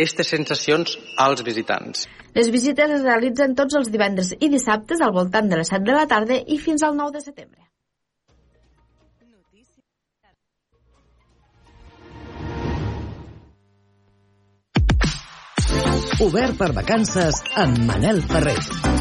aquestes sensacions als visitants. Les visites es realitzen tots els divendres i dissabtes al voltant de les 7 de la tarda i fins al 9 de setembre. Obert per vacances amb Manel Ferrer.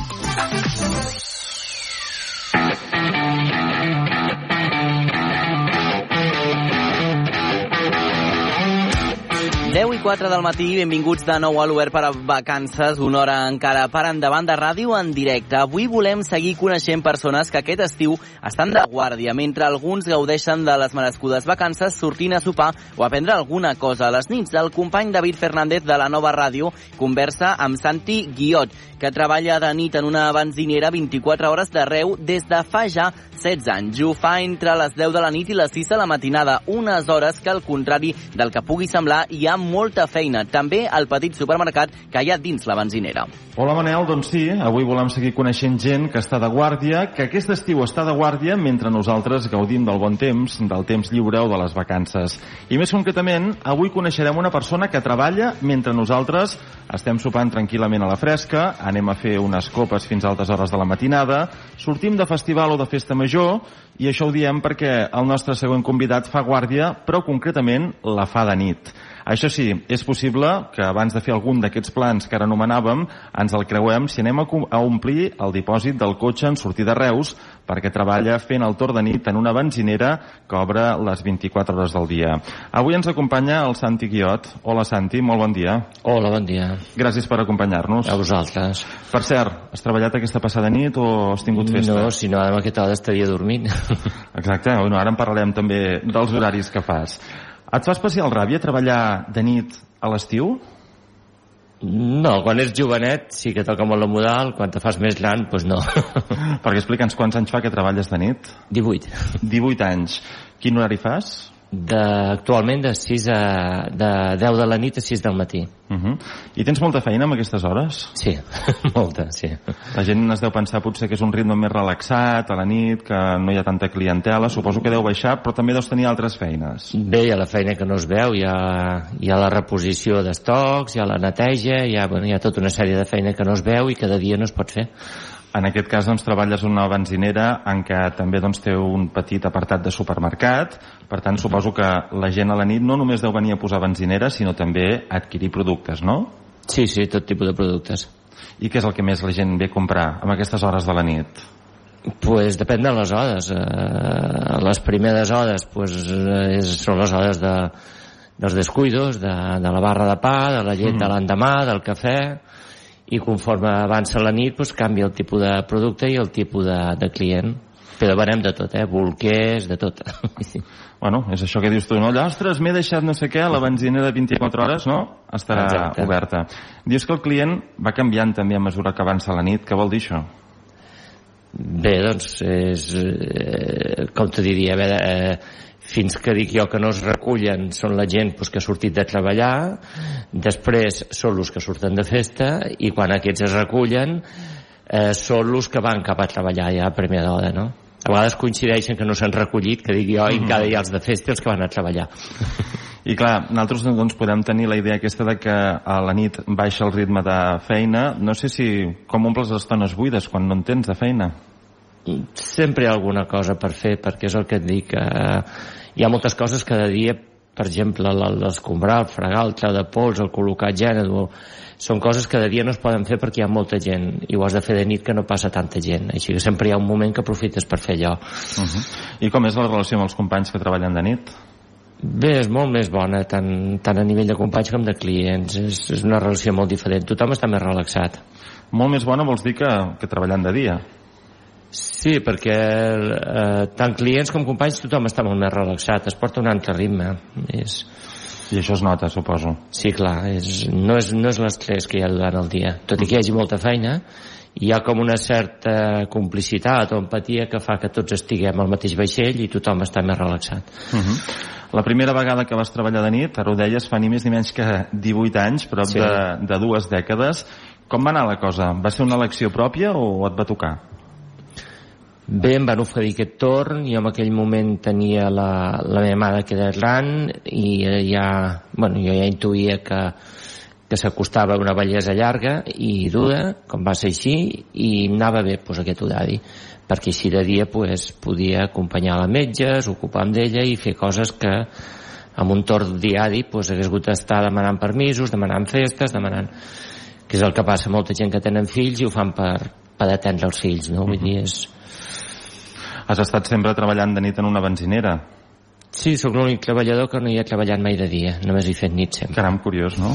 I 4 del matí, benvinguts de nou a l'Obert per a vacances, una hora encara per endavant de ràdio en directe. Avui volem seguir coneixent persones que aquest estiu estan de guàrdia, mentre alguns gaudeixen de les merescudes vacances sortint a sopar o a prendre alguna cosa. A les nits, el company David Fernández de la nova ràdio conversa amb Santi Guiot, que treballa de nit en una benzinera 24 hores d'arreu des de fa ja 16 anys. Ho fa entre les 10 de la nit i les 6 de la matinada, unes hores que, al contrari del que pugui semblar, hi ha molta feina. També al petit supermercat que hi ha dins la benzinera. Hola Manel, doncs sí, avui volem seguir coneixent gent que està de guàrdia, que aquest estiu està de guàrdia mentre nosaltres gaudim del bon temps, del temps lliure o de les vacances. I més concretament, avui coneixerem una persona que treballa mentre nosaltres estem sopant tranquil·lament a la fresca, anem a fer unes copes fins a altes hores de la matinada, sortim de festival o de festa major, i això ho diem perquè el nostre següent convidat fa guàrdia, però concretament la fa de nit. Això sí, és possible que abans de fer algun d'aquests plans que ara anomenàvem, ens el creuem si anem a, a omplir el dipòsit del cotxe en sortir de Reus, perquè treballa fent el torn de nit en una benzinera que obre les 24 hores del dia. Avui ens acompanya el Santi Guiot. Hola Santi, molt bon dia. Hola, bon dia. Gràcies per acompanyar-nos. A vosaltres. Per cert, has treballat aquesta passada nit o has tingut festa? No, si no, ara amb aquesta hora estaria dormint. Exacte, bueno, ara en parlarem també dels horaris que fas. Et fa especial ràbia treballar de nit a l'estiu? No, quan ets jovenet sí que toca molt la modal, quan te fas més gran, doncs no. Perquè explica'ns quants anys fa que treballes de nit? 18. 18 anys. Quin horari fas? De, actualment de 6 a, de 10 de la nit a 6 del matí. Uh -huh. I tens molta feina en aquestes hores? Sí, molta, sí. La gent es deu pensar potser que és un ritme més relaxat a la nit, que no hi ha tanta clientela, suposo que deu baixar, però també deus tenir altres feines. Bé, hi ha la feina que no es veu, hi ha, hi ha la reposició d'estocs, hi ha la neteja, hi ha, bueno, hi ha tota una sèrie de feina que no es veu i cada dia no es pot fer. En aquest cas doncs, treballes en una benzinera en què també doncs, té un petit apartat de supermercat, per tant suposo que la gent a la nit no només deu venir a posar benzinera, sinó també a adquirir productes, no? Sí, sí, tot tipus de productes. I què és el que més la gent ve a comprar en aquestes hores de la nit? Pues depèn de les hores. Eh, les primeres hores pues, és, són les hores de, dels descuidos, de, de la barra de pa, de la llet mm. de l'endemà, del cafè, i conforme avança la nit doncs, canvia el tipus de producte i el tipus de, de client però venem de tot, eh? bolquers, de tot. bueno, és això que dius tu, no? Ostres, m'he deixat no sé què, la benzina de 24 hores, no? Estarà Exacte. oberta. Dius que el client va canviant també a mesura que avança la nit. Què vol dir això? Bé, doncs, és, eh, com te diria, a veure, eh, fins que dic jo que no es recullen són la gent pues, que ha sortit de treballar, després són els que surten de festa i quan aquests es recullen eh, són els que van cap a treballar ja a primera d'hora, no? A vegades coincideixen que no s'han recollit, que dic jo, mm -hmm. i cada els de festa els que van a treballar. I clar, nosaltres doncs, podem tenir la idea aquesta de que a la nit baixa el ritme de feina. No sé si com omples les estones buides quan no en tens de feina. Sempre hi ha alguna cosa per fer, perquè és el que et dic. Eh, hi ha moltes coses cada dia per exemple, l'escombrar, el fregar, el treu de pols, el col·locar gènere, són coses que cada dia no es poden fer perquè hi ha molta gent i ho has de fer de nit que no passa tanta gent així que sempre hi ha un moment que aprofites per fer allò uh -huh. I com és la relació amb els companys que treballen de nit? Bé, és molt més bona, tant, tant a nivell de companys com de clients. És, és una relació molt diferent. Tothom està més relaxat. Molt més bona vols dir que, que treballant de dia? Sí, perquè eh, tant clients com companys tothom està molt més relaxat, es porta un altre ritme. És... I això es nota, suposo. Sí, clar, és, no és, no és l'estrès que hi ha durant el dia. Tot i que hi hagi molta feina, hi ha com una certa complicitat o empatia que fa que tots estiguem al mateix vaixell i tothom està més relaxat. Uh mhm. -huh. La primera vegada que vas treballar de nit, ara ho deies, fa ni més ni menys que 18 anys, prop sí. de, de dues dècades. Com va anar la cosa? Va ser una elecció pròpia o et va tocar? Bé, em van oferir aquest torn, jo en aquell moment tenia la, la meva mare que era gran i ja, bueno, jo ja intuïa que, que s'acostava una bellesa llarga i dura, com va ser així, i anava bé pues, aquest horari, perquè així de dia pues, podia acompanyar la metges, ocupar amb d'ella i fer coses que amb un torn diari pues, hagués hagut d'estar demanant permisos, demanant festes, demanant... que és el que passa. Molta gent que tenen fills i ho fan per, per atendre els fills, no? Vull dir, és... Has estat sempre treballant de nit en una benzinera. Sí, sóc l'únic treballador que no hi ha treballat mai de dia, només he fet nit sempre. Caram, curiós, no?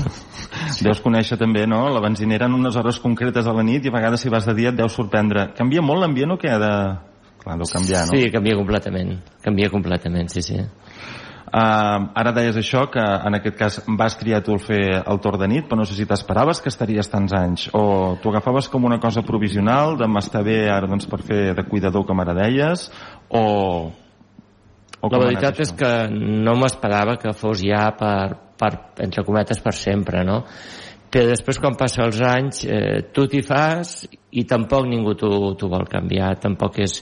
Deus conèixer també, no?, la benzinera en unes hores concretes a la nit i a vegades si vas de dia et deu sorprendre. Canvia molt l'ambient o què? De... Clar, deu canviar, no? Sí, canvia completament, canvia completament, sí, sí. Uh, ara deies això, que en aquest cas vas triar tu el fer el torn de nit, però no sé si t'esperaves que estaries tants anys, o t'ho agafaves com una cosa provisional, de m'està bé ara doncs, per fer de cuidador, com ara deies, o, o la veritat és que no m'esperava que fos ja per, per, entre cometes, per sempre, no? Però després, quan passa els anys, eh, tu t'hi fas i tampoc ningú t'ho vol canviar, tampoc és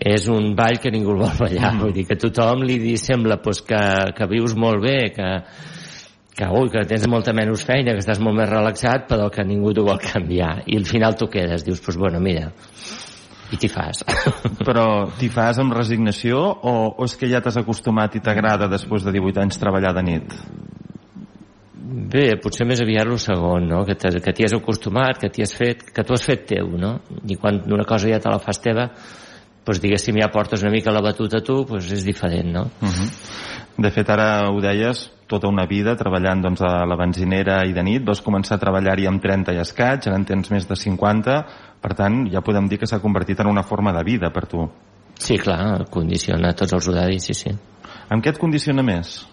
és un ball que ningú el vol ballar, vull dir que tothom li di, sembla pues, que, que vius molt bé, que, que, ui, que tens molta menys feina, que estàs molt més relaxat, però que ningú t'ho vol canviar. I al final tu quedes, dius, pues, bueno, mira, i t'hi fas. Però t'hi fas amb resignació o, o és que ja t'has acostumat i t'agrada després de 18 anys treballar de nit? Bé, potser més aviat el segon, no? que t'hi has acostumat, que t'hi has fet, que tu has fet teu, no? I quan una cosa ja te la fas teva, doncs diguéssim ja portes una mica la batuta tu, doncs és diferent, no? Uh -huh. De fet, ara ho deies, tota una vida treballant doncs, a la benzinera i de nit, vas començar a treballar-hi amb 30 i escaig, ara en tens més de 50, per tant, ja podem dir que s'ha convertit en una forma de vida per tu. Sí, clar, condiciona tots els horaris, sí, sí. Amb què et condiciona més?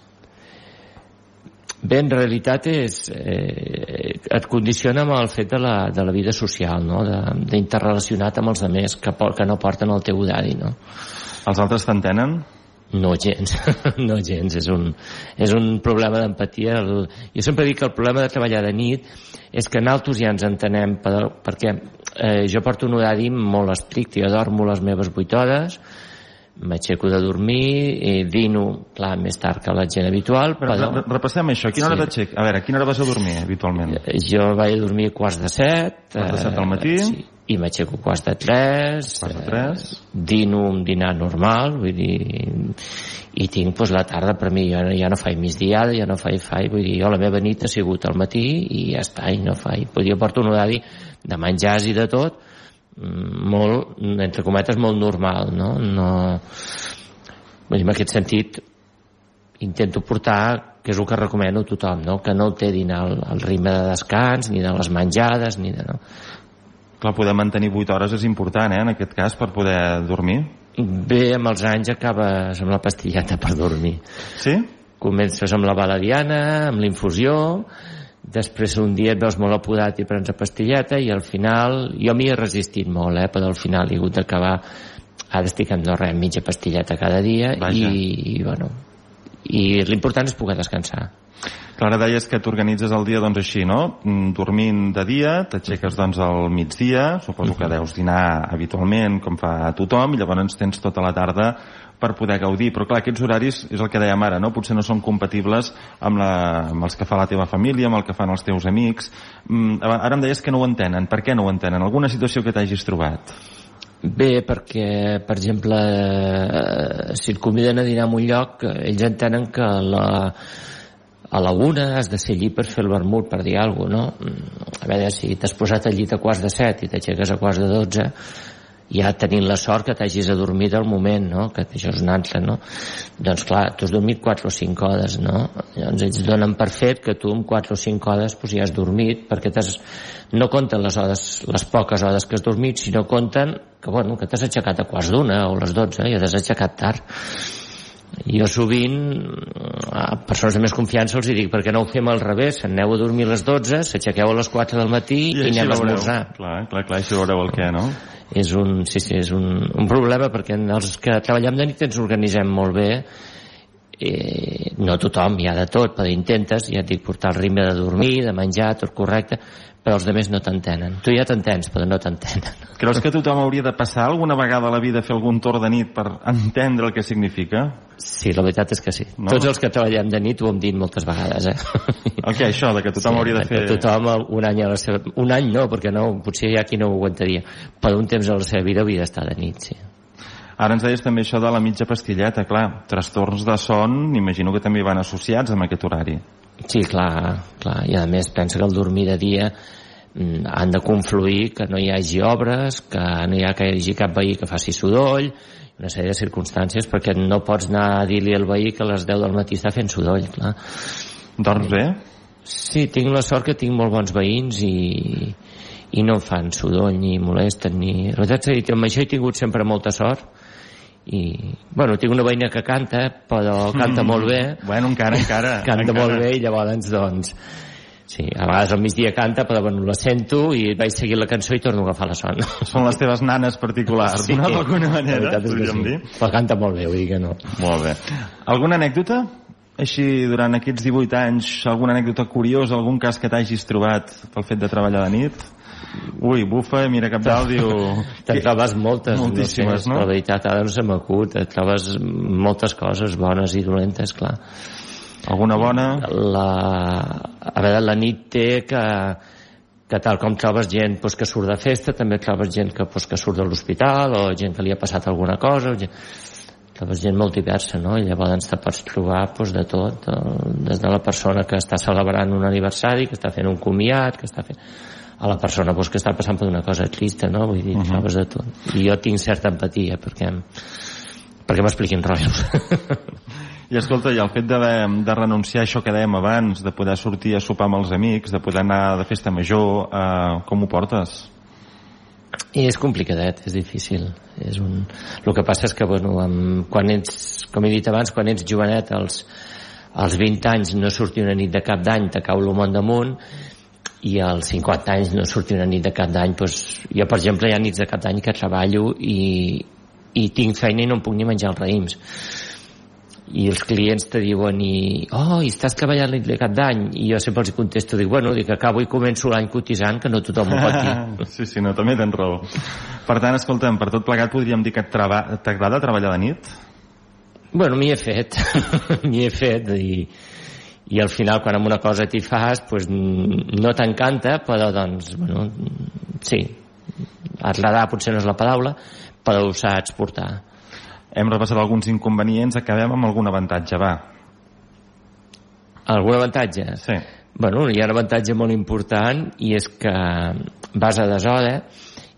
Bé, en realitat és, eh, et condiciona amb el fet de la, de la vida social, no? d'interrelacionat amb els altres que, que no porten el teu horari. No? Els altres t'entenen? No gens, no gens, és un, és un problema d'empatia. Jo sempre dic que el problema de treballar de nit és que nosaltres ja ens entenem per, perquè eh, jo porto un horari molt estricte, jo dormo les meves 8 hores, m'aixeco de dormir i dino, clar, més tard que la gent habitual, però... però... Repassem això, a quina hora sí. t'aixec? A veure, a quina hora vas a dormir, habitualment? Eh, jo vaig a dormir a quarts de set. Quarts de set al matí? Eh, sí, i m'aixeco quarts de tres. Quarts de tres. Eh, dino un dinar normal, vull dir... I tinc pues, la tarda per mi, jo ja no faig migdiada, ja no faig faig, vull dir, jo la meva nit ha sigut al matí i ja està, i no faig. Jo porto un horari de menjars i de tot, molt, entre cometes, molt normal, no? no... En aquest sentit, intento portar, que és el que recomano a tothom, no? que no alteri el, el ritme de descans, ni de les menjades, ni de... No? Clar, poder mantenir 8 hores és important, eh, en aquest cas, per poder dormir. Bé, amb els anys acabes amb la pastilleta per dormir. Sí? Comences amb la baladiana, amb l'infusió, després un dia et veus molt apodat i prens la pastilleta i al final, jo m'hi he resistit molt eh, però al final he hagut d'acabar estic en no res, mitja pastilleta cada dia i, i bueno i l'important és poder descansar. Clara, deies que t'organitzes el dia doncs així, no? Mm, dormint de dia, t'aixeques doncs al migdia, suposo que deus dinar habitualment, com fa tothom, i llavors tens tota la tarda per poder gaudir. Però clar, aquests horaris, és el que dèiem ara, no? potser no són compatibles amb, la, amb els que fa la teva família, amb el que fan els teus amics. Mm, ara em deies que no ho entenen. Per què no ho entenen? Alguna situació que t'hagis trobat? Bé, perquè, per exemple, eh, si et conviden a dinar en un lloc, ells entenen que la, a la una has de ser allí per fer el vermut, per dir alguna cosa, no? Mm, a veure, si t'has posat al llit a quarts de set i t'aixeques a quarts de dotze, ja tenint la sort que t'hagis adormit al moment, no? que això és un altre, no? Doncs clar, tu has dormit 4 o 5 hores, no? Llavors ells donen per fet que tu en 4 o 5 hores pues, ja has dormit, perquè has, no compten les, hores, les poques hores que has dormit, sinó compten que, bueno, que t'has aixecat a quarts d'una o les 12 i t'has aixecat tard. Jo sovint, a persones de més confiança, els dic, perquè no ho fem al revés, aneu a dormir a les 12, s'aixequeu a les 4 del matí i, i anem a esmorzar. Clar, clar, clar, així veureu el què, no? És un, sí, sí, és un, un problema perquè els que treballem de nit ens organitzem molt bé. Eh, no tothom hi ha de tot, però intentes, ja et dic, portar el ritme de dormir, de menjar, tot correcte, però els altres no t'entenen. Tu ja t'entens, però no t'entenen. Creus que tothom hauria de passar alguna vegada a la vida a fer algun torn de nit per entendre el que significa? Sí, la veritat és que sí. No? Tots els que treballem de nit ho hem dit moltes vegades, eh? El que, això, de que tothom sí, hauria de fer... Tothom un any a la seva... Un any no, perquè no, potser hi ha qui no ho aguantaria. Però un temps a la seva vida hauria d'estar de nit, sí. Ara ens deies també això de la mitja pastilleta, clar, trastorns de son, imagino que també van associats amb aquest horari. Sí, clar, clar. I a més pensa que el dormir de dia mm, han de confluir que no hi hagi obres, que no hi ha que hi hagi cap veí que faci soroll, una sèrie de circumstàncies perquè no pots anar a dir-li al veí que a les 10 del matí està fent soroll, clar. Dorms bé? Sí, tinc la sort que tinc molt bons veïns i, i no fan soroll ni molesten ni... La veritat és que amb això he tingut sempre molta sort i, bueno, tinc una veïna que canta però canta Mm. molt bé Bueno, encara, encara. canta encara. molt bé i llavors doncs sí, a vegades al migdia canta però bueno, la sento i vaig seguir la cançó i torno a agafar la son Són les teves nanes particulars, no? D'alguna manera, veritat és que podríem sí. dir. però canta molt bé, vull dir que no Molt bé. Alguna anècdota? Així, durant aquests 18 anys, alguna anècdota curiosa, algun cas que t'hagis trobat pel fet de treballar de nit? Ui, bufa, mira cap dalt, diu... Te'n trobes moltes, Moltíssimes, no? no? Sé, La veritat, ara no se m'acut. Et trobes moltes coses bones i dolentes, clar. Alguna bona? La... A veure, la nit té que que tal com trobes gent pues, que surt de festa, també trobes gent que, pues, que surt de l'hospital o gent que li ha passat alguna cosa, o gent... trobes gent molt diversa, no? I llavors te pots trobar pues, de tot, des de la persona que està celebrant un aniversari, que està fent un comiat, que està fent a la persona pues, que està passant per una cosa trista, no? Vull dir, uh -huh. trobes de tot. I jo tinc certa empatia perquè, perquè m'expliquin rotllos. I escolta, i el fet de, de renunciar a això que dèiem abans, de poder sortir a sopar amb els amics, de poder anar de festa major, eh, com ho portes? I és complicadet, és difícil. És un... El que passa és que, bueno, amb... quan ets, com he dit abans, quan ets jovenet, als, als 20 anys no sortir una nit de cap d'any, te cau el món damunt, i als 50 anys no sortir una nit de cap d'any, doncs, jo, per exemple, hi ha nits de cap d'any que treballo i, i tinc feina i no em puc ni menjar els raïms i els clients te diuen i, oh, i estàs treballant la nit de cap d'any i jo sempre els contesto, dic, bueno, dic, acabo i començo l'any cotitzant, que no tothom ho pot dir sí, sí, no, també tens raó. Per tant, escolta'm, per tot plegat podríem dir que t'agrada treballar de nit? Bueno, m'hi he fet, m'hi he fet i, i al final quan amb una cosa t'hi fas pues, no t'encanta però doncs, bueno, sí agradar potser no és la paraula però ho saps portar Hem repassat alguns inconvenients, acabem amb algun avantatge, va. algun avantatge? Sí. Bueno, hi ha un avantatge molt important i és que vas a deshora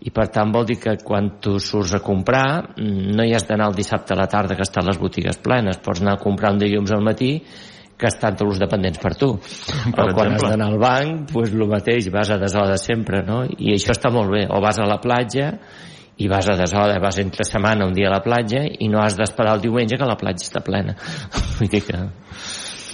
i per tant vol dir que quan tu surts a comprar no hi has d'anar el dissabte a la tarda que estan les botigues plenes, pots anar a comprar un dilluns al matí que estan tots els dependents per tu. Per o quan has exemple. d'anar al banc, doncs el mateix, vas a deshora sempre, no? I això està molt bé. O vas a la platja i vas a deshora, vas entre setmana un dia a la platja i no has d'esperar el diumenge que la platja està plena. Vull dir que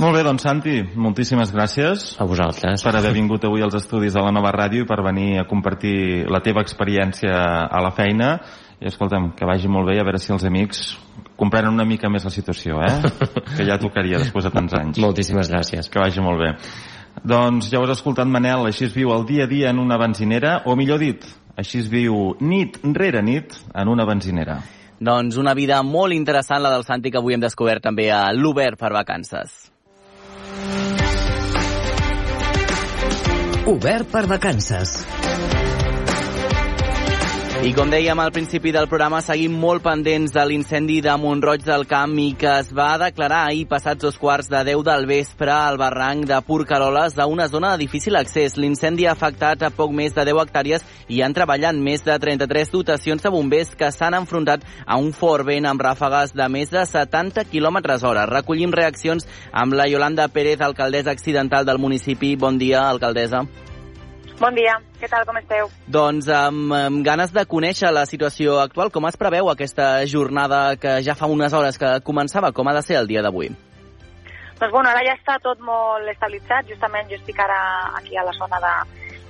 Molt bé, doncs Santi, moltíssimes gràcies a vosaltres. per haver vingut avui als estudis de la nova ràdio i per venir a compartir la teva experiència a la feina. I escolta'm, que vagi molt bé a veure si els amics comprenen una mica més la situació, eh? que ja tocaria després de tants anys. Moltíssimes gràcies. Que vagi molt bé. Doncs ja ho has escoltat, Manel, així es viu el dia a dia en una benzinera, o millor dit, així es viu nit rere nit en una benzinera. Doncs una vida molt interessant, la del Santi, que avui hem descobert també a l'Obert per vacances. Obert per vacances. I com dèiem al principi del programa, seguim molt pendents de l'incendi de Montroig del Camp i que es va declarar ahir passats dos quarts de 10 del vespre al barranc de Porcaroles d'una zona de difícil accés. L'incendi ha afectat a poc més de 10 hectàrees i han treballat més de 33 dotacions de bombers que s'han enfrontat a un fort vent amb ràfegues de més de 70 km hora. Recollim reaccions amb la Yolanda Pérez, alcaldessa accidental del municipi. Bon dia, alcaldessa. Bon dia, què tal, com esteu? Doncs amb, amb ganes de conèixer la situació actual, com es preveu aquesta jornada que ja fa unes hores que començava, com ha de ser el dia d'avui? Doncs bueno, ara ja està tot molt estabilitzat, justament jo estic ara aquí a la zona de,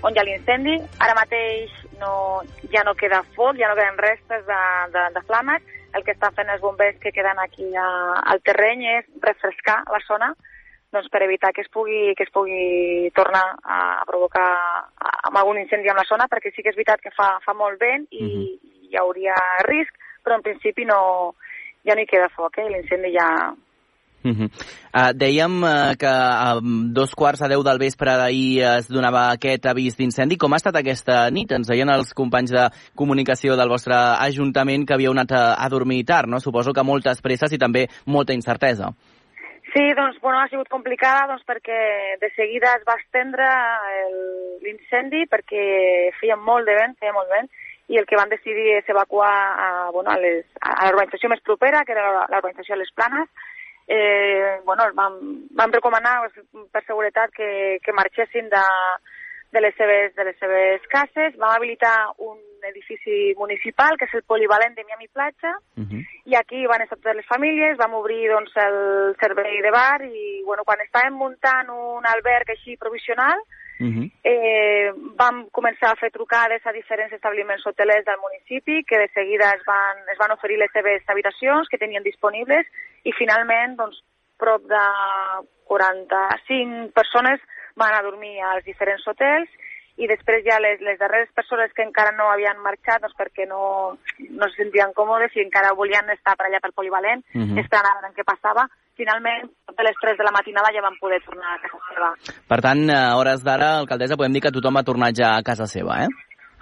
on hi ha l'incendi. Ara mateix no, ja no queda foc, ja no queden restes de, de, de flames, el que estan fent els bombers que queden aquí a, al terreny és refrescar la zona doncs per evitar que es pugui, que es pugui tornar a, a provocar a, amb algun incendi en la zona, perquè sí que és veritat que fa, fa molt vent i, mm -hmm. hi hauria risc, però en principi no, ja no hi queda foc, eh? l'incendi ja, Uh -huh. uh, dèiem uh, que a dos quarts a deu del vespre d'ahir es donava aquest avís d'incendi. Com ha estat aquesta nit? Ens deien els companys de comunicació del vostre ajuntament que havíeu anat a, a dormir tard, no? Suposo que moltes presses i també molta incertesa. Sí, doncs, bueno, ha sigut complicada doncs, perquè de seguida es va estendre l'incendi perquè feia molt de vent, feia molt vent, i el que van decidir és evacuar a, bueno, a, l'urbanització més propera, que era l'urbanització de les Planes, eh, bueno, vam, vam recomanar per seguretat que, que marxessin de, de, les seves, de les seves cases. Vam habilitar un edifici municipal, que és el polivalent de Miami Platja, uh -huh. i aquí van estar totes les famílies, vam obrir doncs, el servei de bar i bueno, quan estàvem muntant un alberg així provisional, Uh -huh. eh, vam començar a fer trucades a diferents establiments hotelers del municipi que de seguida es van, es van oferir les seves habitacions que tenien disponibles i finalment doncs, prop de 45 persones van a dormir als diferents hotels i després ja les, les darreres persones que encara no havien marxat doncs perquè no, no se sentien còmodes i encara volien estar per allà pel polivalent, uh -huh. esperant en què passava, finalment, a les 3 de la matinada ja van poder tornar a casa seva. Per tant, a hores d'ara, alcaldessa, podem dir que tothom ha tornat ja a casa seva, eh?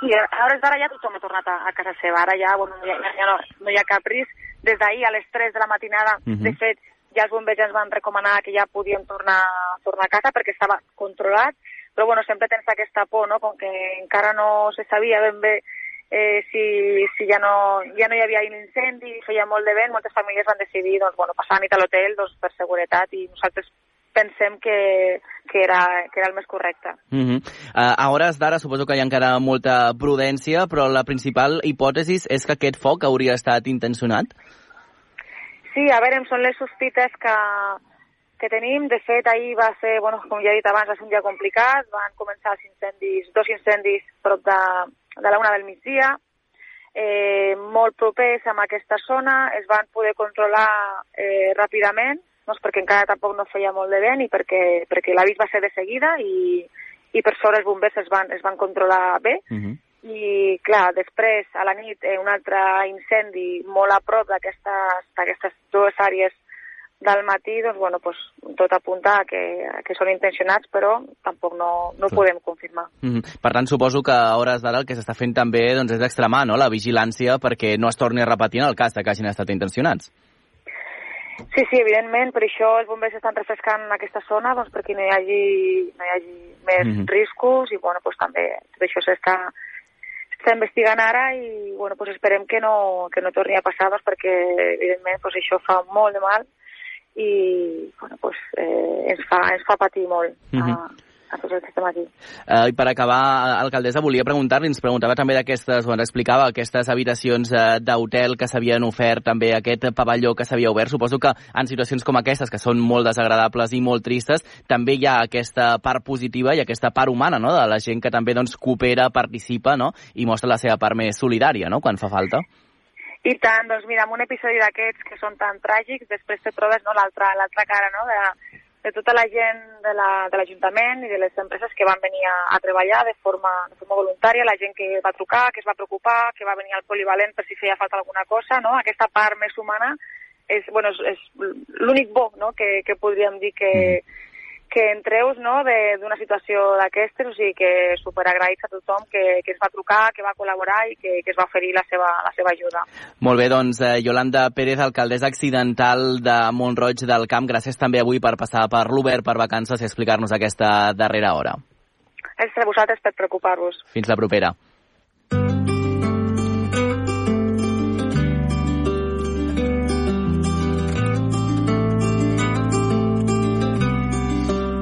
Sí, a hores d'ara ja tothom ha tornat a, a casa seva. Ara ja, bueno, ja, ja no, no hi ha cap risc. Des d'ahir a les 3 de la matinada, uh -huh. de fet, ja els bombers ens van recomanar que ja podien tornar, tornar a casa perquè estava controlat, però bueno, sempre tens aquesta por, no? Com que encara no se sabia ben bé eh, si, si ja, no, ja no hi havia incendi, feia molt de vent, moltes famílies van decidir doncs, bueno, passar la nit a l'hotel doncs, per seguretat i nosaltres pensem que, que, era, que era el més correcte. Uh -huh. uh, a hores d'ara suposo que hi ha encara molta prudència, però la principal hipòtesi és que aquest foc hauria estat intencionat? Sí, a veure, són les sospites que, que tenim. De fet, ahir va ser, bueno, com ja he dit abans, va ser un dia complicat. Van començar els incendis, dos incendis prop de, de la una del migdia, eh, molt propers a aquesta zona, es van poder controlar eh, ràpidament, doncs perquè encara tampoc no feia molt de vent i perquè, perquè l'avís va ser de seguida i, i per sort els bombers es van, es van controlar bé. Uh -huh. I, clar, després, a la nit, eh, un altre incendi molt a prop d'aquestes dues àrees del matí, doncs, bueno, pues, tot apunta a que, a que són intencionats, però tampoc no, no ho podem confirmar. Mm -hmm. Per tant, suposo que a hores d'ara el que s'està fent també doncs, és extremar no? la vigilància perquè no es torni a repetir en el cas de que hagin estat intencionats. Sí, sí, evidentment, per això els bombers estan refrescant aquesta zona doncs, perquè no hi hagi, no hi hagi més mm -hmm. riscos i bueno, pues, també tot això s'està s'està investigant ara i bueno, pues esperem que no, que no torni a passar doncs, perquè evidentment pues, això fa molt de mal i bueno, pues, eh, ens, fa, ens fa patir molt uh -huh. a, a tots els que estem aquí. Uh, I per acabar, alcaldessa, volia preguntar-li, ens preguntava també d'aquestes, o ens explicava aquestes habitacions uh, d'hotel que s'havien ofert, també aquest pavelló que s'havia obert. Suposo que en situacions com aquestes, que són molt desagradables i molt tristes, també hi ha aquesta part positiva i aquesta part humana, no?, de la gent que també doncs, coopera, participa, no?, i mostra la seva part més solidària, no?, quan fa falta. I tant, doncs mira, un episodi d'aquests que són tan tràgics, després te trobes no, l'altra cara no, de, de tota la gent de l'Ajuntament la, de i de les empreses que van venir a, a treballar de forma, de forma voluntària, la gent que va trucar, que es va preocupar, que va venir al polivalent per si feia falta alguna cosa, no? Aquesta part més humana és, bueno, és, és l'únic bo no? que, que podríem dir que, mm que entreus no, d'una situació d'aquestes, o sigui que superagraïts a tothom que, que ens va trucar, que va col·laborar i que, que es va oferir la seva, la seva ajuda. Molt bé, doncs, eh, Yolanda Pérez, alcaldessa accidental de Montroig del Camp, gràcies també avui per passar per l'Obert per vacances i explicar-nos aquesta darrera hora. Gràcies a vosaltres per preocupar-vos. Fins la propera.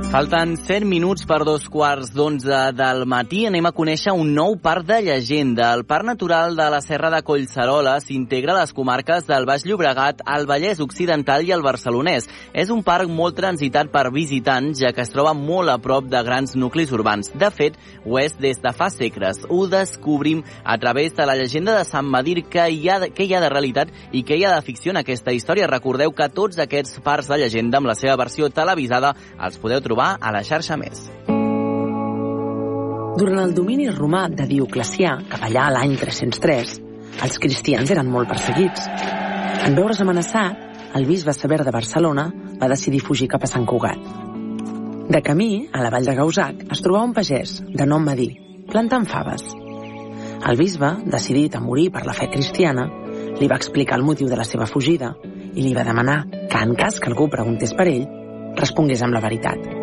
Falten 100 minuts per dos quarts d'onze del matí. Anem a conèixer un nou parc de llegenda. El Parc Natural de la Serra de Collserola s'integra a les comarques del Baix Llobregat, el Vallès Occidental i el Barcelonès. És un parc molt transitat per visitants, ja que es troba molt a prop de grans nuclis urbans. De fet, ho és des de fa segles. Ho descobrim a través de la llegenda de Sant Madir, que hi ha què hi ha de realitat i què hi ha de ficció en aquesta història. Recordeu que tots aquests parcs de llegenda, amb la seva versió televisada, els podeu trobar a la xarxa més. Durant el domini romà de Dioclecià, cap allà a l'any 303, els cristians eren molt perseguits. En veure's amenaçat, el bisbe Sever de Barcelona va decidir fugir cap a Sant Cugat. De camí, a la vall de Gausac, es trobava un pagès, de nom Madí, plantant faves. El bisbe, decidit a morir per la fe cristiana, li va explicar el motiu de la seva fugida i li va demanar que, en cas que algú preguntés per ell, respongués amb la veritat.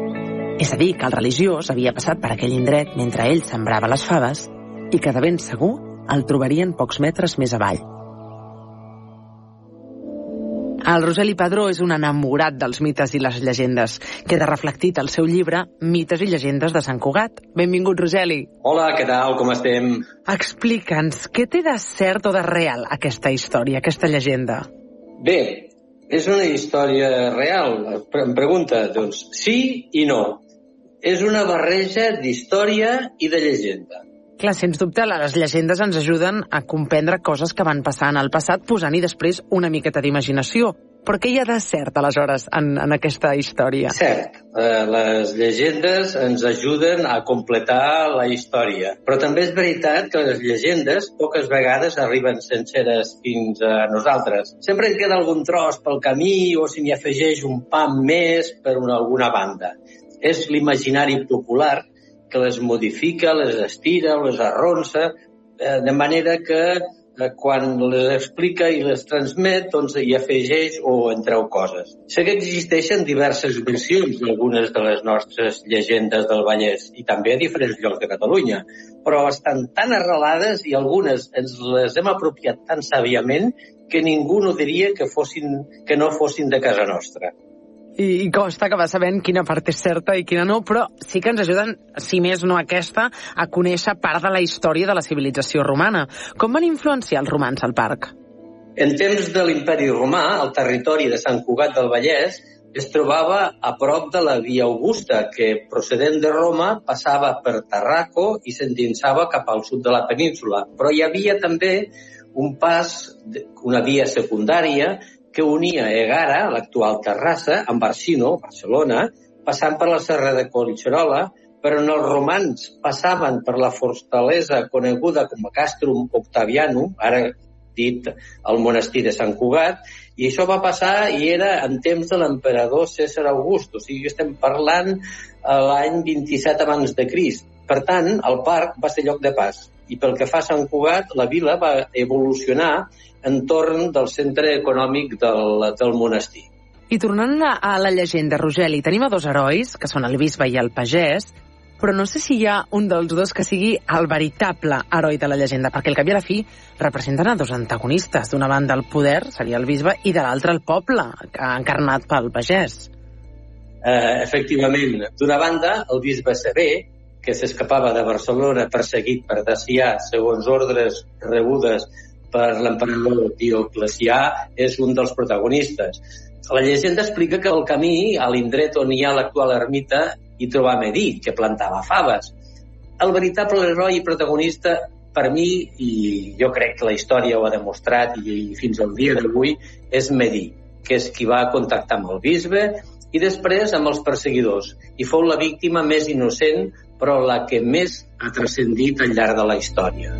És a dir, que el religiós havia passat per aquell indret mentre ell sembrava les faves i que de ben segur el trobarien pocs metres més avall. El Roseli Padró és un enamorat dels mites i les llegendes. Queda reflectit al seu llibre Mites i llegendes de Sant Cugat. Benvingut, Roseli. Hola, què tal? Com estem? Explica'ns, què té de cert o de real aquesta història, aquesta llegenda? Bé, és una història real. Em pregunta, doncs, sí i no. És una barreja d'història i de llegenda. Clar, sens dubte, les llegendes ens ajuden a comprendre coses que van passar en el passat, posant-hi després una miqueta d'imaginació. Però què hi ha de cert, aleshores, en, en aquesta història? Cert. Eh, les llegendes ens ajuden a completar la història. Però també és veritat que les llegendes poques vegades arriben senceres fins a nosaltres. Sempre en queda algun tros pel camí o si n'hi afegeix un pam més per una, alguna banda. És l'imaginari popular que les modifica, les estira, les arronsa, eh, de manera que eh, quan les explica i les transmet, doncs hi afegeix o en treu coses. Sé que existeixen diverses versions d'algunes de les nostres llegendes del Vallès i també a diferents llocs de Catalunya, però estan tan arrelades i algunes ens les hem apropiat tan sàviament que ningú no diria que, fossin, que no fossin de casa nostra i, i costa va sabent quina part és certa i quina no, però sí que ens ajuden, si més no aquesta, a conèixer part de la història de la civilització romana. Com van influenciar els romans al parc? En temps de l'imperi romà, el territori de Sant Cugat del Vallès es trobava a prop de la Via Augusta, que procedent de Roma passava per Tarraco i s'endinsava cap al sud de la península. Però hi havia també un pas, una via secundària, que unia Egara, l'actual Terrassa, amb Barsino, Barcelona, passant per la serra de Collserola, però on els romans passaven per la fortalesa coneguda com a Castrum Octavianum, ara dit el monestir de Sant Cugat, i això va passar i era en temps de l'emperador César August, o sigui estem parlant l'any 27 abans de Crist. Per tant, el parc va ser lloc de pas. I pel que fa a Sant Cugat, la vila va evolucionar entorn del centre econòmic del, del monestir. I tornant a, la llegenda, Rogeli, tenim a dos herois, que són el bisbe i el pagès, però no sé si hi ha un dels dos que sigui el veritable heroi de la llegenda, perquè al cap i a la fi representen a dos antagonistes. D'una banda el poder, seria el bisbe, i de l'altra el poble, encarnat pel pagès. Eh, efectivament, d'una banda, el bisbe Sever, que s'escapava de Barcelona perseguit per Dacià segons ordres rebudes per l'emperador Dioclecià, és un dels protagonistes. La llegenda explica que al camí, a l'indret on hi ha l'actual ermita, hi trobà Medí, que plantava faves. El veritable heroi i protagonista per mi, i jo crec que la història ho ha demostrat i fins al dia d'avui, és Medí, que és qui va contactar amb el bisbe i després amb els perseguidors. I fou la víctima més innocent, però la que més ha transcendit al llarg de la història.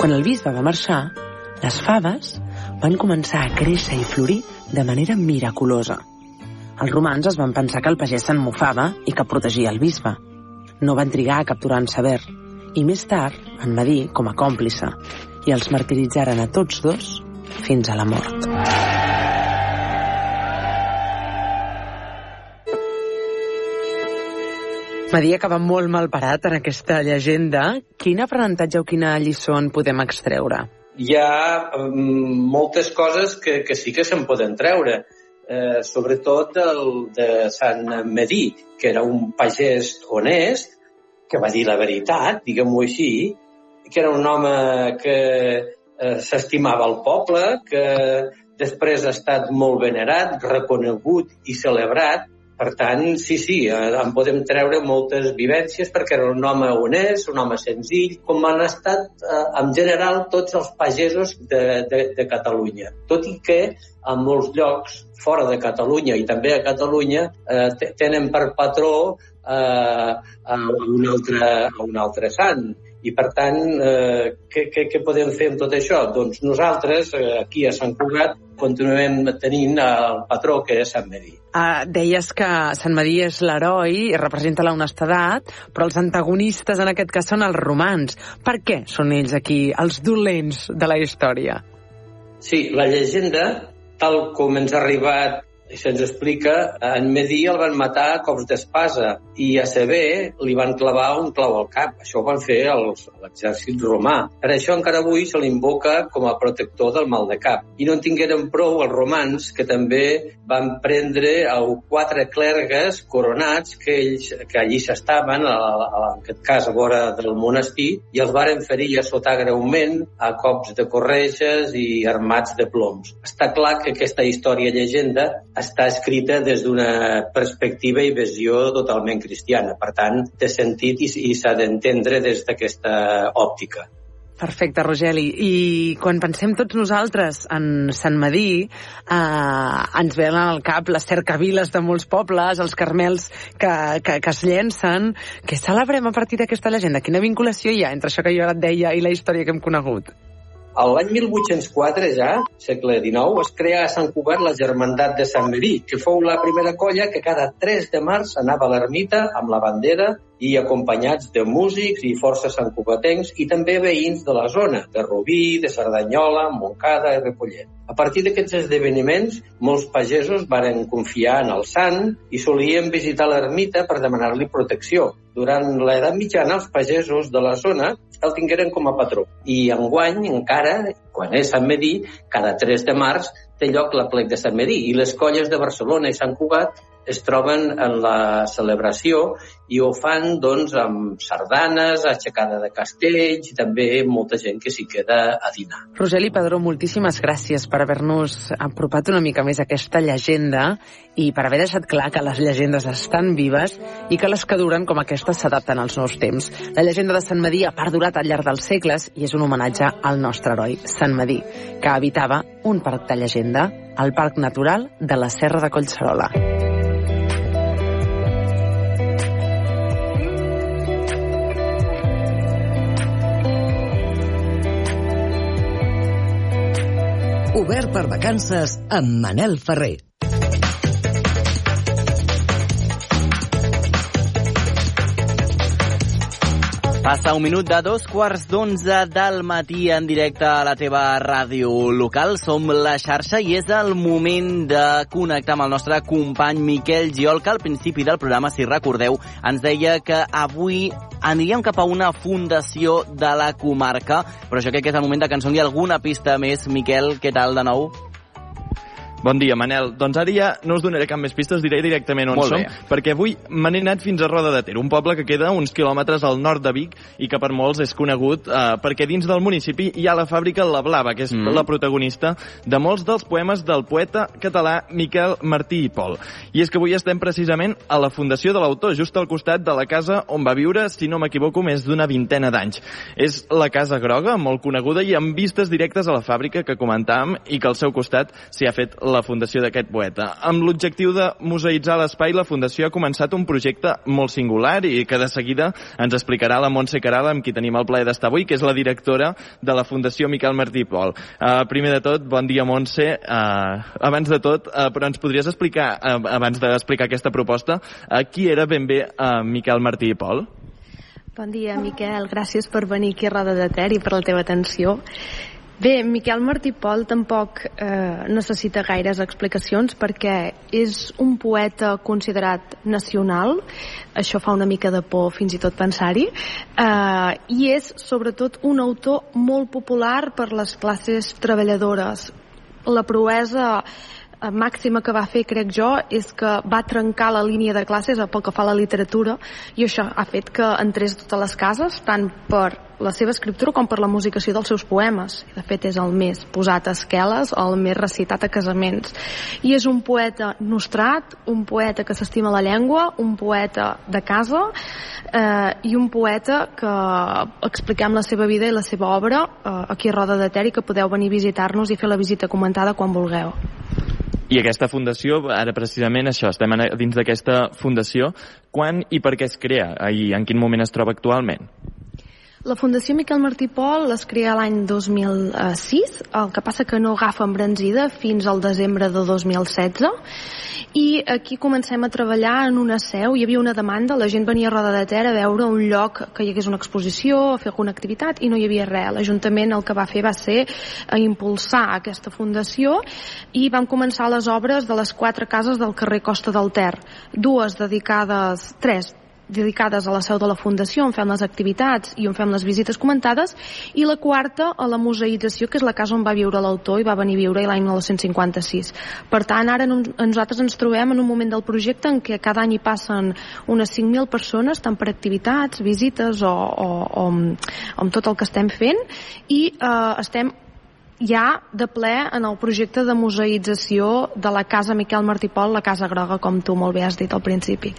Quan el bisbe va marxar, les faves van començar a créixer i florir de manera miraculosa. Els romans es van pensar que el pagès se'n mofava i que protegia el bisbe. No van trigar a capturar en Saber, i més tard en va dir com a còmplice, i els martiritzaren a tots dos fins a la mort. M'ha que va molt mal parat en aquesta llegenda. Quin aprenentatge o quina lliçó en podem extreure? hi ha um, moltes coses que, que sí que se'n poden treure, eh, sobretot del, de Sant Medí, que era un pagès honest, que va dir la veritat, diguem-ho així, que era un home que eh, s'estimava el poble, que després ha estat molt venerat, reconegut i celebrat, per tant, sí, sí, eh, en podem treure moltes vivències perquè era un home honest, un home senzill, com han estat eh, en general tots els pagesos de, de, de Catalunya. Tot i que en molts llocs fora de Catalunya i també a Catalunya eh, tenen per patró eh, a, un altre, a un altre sant i, per tant, eh, què, què, què podem fer amb tot això? Doncs nosaltres, eh, aquí a Sant Cugat, continuem tenint el patró que és Sant Medí. Uh, deies que Sant Medí és l'heroi i representa la honestedat, però els antagonistes en aquest cas són els romans. Per què són ells aquí els dolents de la història? Sí, la llegenda, tal com ens ha arribat se'ns explica, en Medí el van matar a cops d'espasa i a Sever li van clavar un clau al cap. Això ho van fer l'exèrcit romà. Per això encara avui se l'invoca com a protector del mal de cap. I no en tingueren prou els romans, que també van prendre a quatre clergues coronats que ells que allí s'estaven, en aquest cas a vora del monestir, i els varen ferir a sotar greument a cops de corretges i armats de ploms. Està clar que aquesta història llegenda està escrita des d'una perspectiva i visió totalment cristiana. Per tant, té sentit i, i s'ha d'entendre des d'aquesta òptica. Perfecte, Rogeli. I quan pensem tots nosaltres en Sant Madí, eh, ens venen al cap les cercaviles de molts pobles, els carmels que, que, que es llencen. Què celebrem a partir d'aquesta llegenda? Quina vinculació hi ha entre això que jo ara et deia i la història que hem conegut? L'any 1804, ja, segle XIX, es crea a Sant Cugat la Germandat de Sant Merí, que fou la primera colla que cada 3 de març anava a l'ermita amb la bandera i acompanyats de músics i forces santcugatencs i també veïns de la zona, de Rubí, de Cerdanyola, Montcada i Repollet. A partir d'aquests esdeveniments, molts pagesos varen confiar en el sant i solien visitar l'ermita per demanar-li protecció. Durant l'edat mitjana, els pagesos de la zona el tingueren com a patró. I enguany, encara, quan és Sant Medí, cada 3 de març té lloc la plec de Sant Medí i les colles de Barcelona i Sant Cugat es troben en la celebració i ho fan doncs, amb sardanes, aixecada de castells i també molta gent que s'hi queda a dinar. Roseli Padró, moltíssimes gràcies per haver-nos apropat una mica més aquesta llegenda i per haver deixat clar que les llegendes estan vives i que les que duren com aquestes s'adapten als nous temps. La llegenda de Sant Medí ha perdurat al llarg dels segles i és un homenatge al nostre heroi, Sant Medí, que habitava un parc de llegenda, al Parc Natural de la Serra de Collserola. Per vacances amb Manel Ferrer. Passa un minut de dos quarts d'onze del matí en directe a la teva ràdio local. Som la xarxa i és el moment de connectar amb el nostre company Miquel Giol, que al principi del programa, si recordeu, ens deia que avui aniríem cap a una fundació de la comarca, però jo crec que és el moment de que ens doni alguna pista més. Miquel, què tal de nou? Bon dia, Manel. Doncs ara ja no us donaré cap més pistes, diré directament on Molt som, bé. perquè avui me n'he anat fins a Roda de Ter, un poble que queda uns quilòmetres al nord de Vic i que per molts és conegut eh, perquè dins del municipi hi ha la fàbrica La Blava, que és Mm. la protagonista de molts dels poemes del poeta català Miquel Martí i Pol. I és que avui estem precisament a la fundació de l'autor, just al costat de la casa on va viure, si no m'equivoco, més d'una vintena d'anys. És la Casa Groga, molt coneguda i amb vistes directes a la fàbrica que comentàvem i que al seu costat s'hi ha fet la fundació d'aquest poeta. Amb l'objectiu de museïtzar l'espai, la fundació ha començat un projecte molt singular i que de seguida ens explicarà la Montse Caral, amb qui tenim el plaer d'estar avui, que és la directora de la Fundació Miquel Martí Pol. Uh, primer de tot, bon dia, Montse. Uh, abans de tot, uh, però ens podries explicar, uh, abans d'explicar aquesta proposta, uh, qui era ben bé uh, Miquel Martí i Pol? Bon dia, Miquel. Gràcies per venir aquí a Roda de Ter i per la teva atenció. Bé, Miquel Martí Pol tampoc eh, necessita gaires explicacions perquè és un poeta considerat nacional, això fa una mica de por fins i tot pensar-hi, eh, i és sobretot un autor molt popular per les classes treballadores. La proesa màxima que va fer, crec jo, és que va trencar la línia de classes pel que fa a la literatura i això ha fet que entrés a totes les cases, tant per la seva escriptura com per la musicació dels seus poemes. De fet és el més posat a esqueles, el més recitat a casaments. I és un poeta nostrat, un poeta que s'estima la llengua, un poeta de casa eh, i un poeta que expliquem la seva vida i la seva obra eh, aquí a Roda de Ter i que podeu venir a visitar-nos i fer la visita comentada quan vulgueu. I aquesta fundació, ara precisament això, estem dins d'aquesta fundació. Quan i per què es crea i en quin moment es troba actualment? La Fundació Miquel Martí Pol es crea l'any 2006, el que passa que no agafa embranzida fins al desembre de 2016 i aquí comencem a treballar en una seu, hi havia una demanda, la gent venia a Roda de Ter a veure un lloc que hi hagués una exposició, a fer alguna activitat i no hi havia res. L'Ajuntament el que va fer va ser impulsar aquesta fundació i vam començar les obres de les quatre cases del carrer Costa del Ter, dues dedicades, tres dedicades a la seu de la Fundació, on fem les activitats i on fem les visites comentades, i la quarta a la museïtzació, que és la casa on va viure l'autor i va venir a viure l'any 1956. Per tant, ara nosaltres ens trobem en un moment del projecte en què cada any hi passen unes 5.000 persones, tant per activitats, visites o, o, o, o amb tot el que estem fent, i eh, estem ja de ple en el projecte de museïtzació de la casa Miquel Martí Pol, la Casa Groga, com tu molt bé has dit al principi.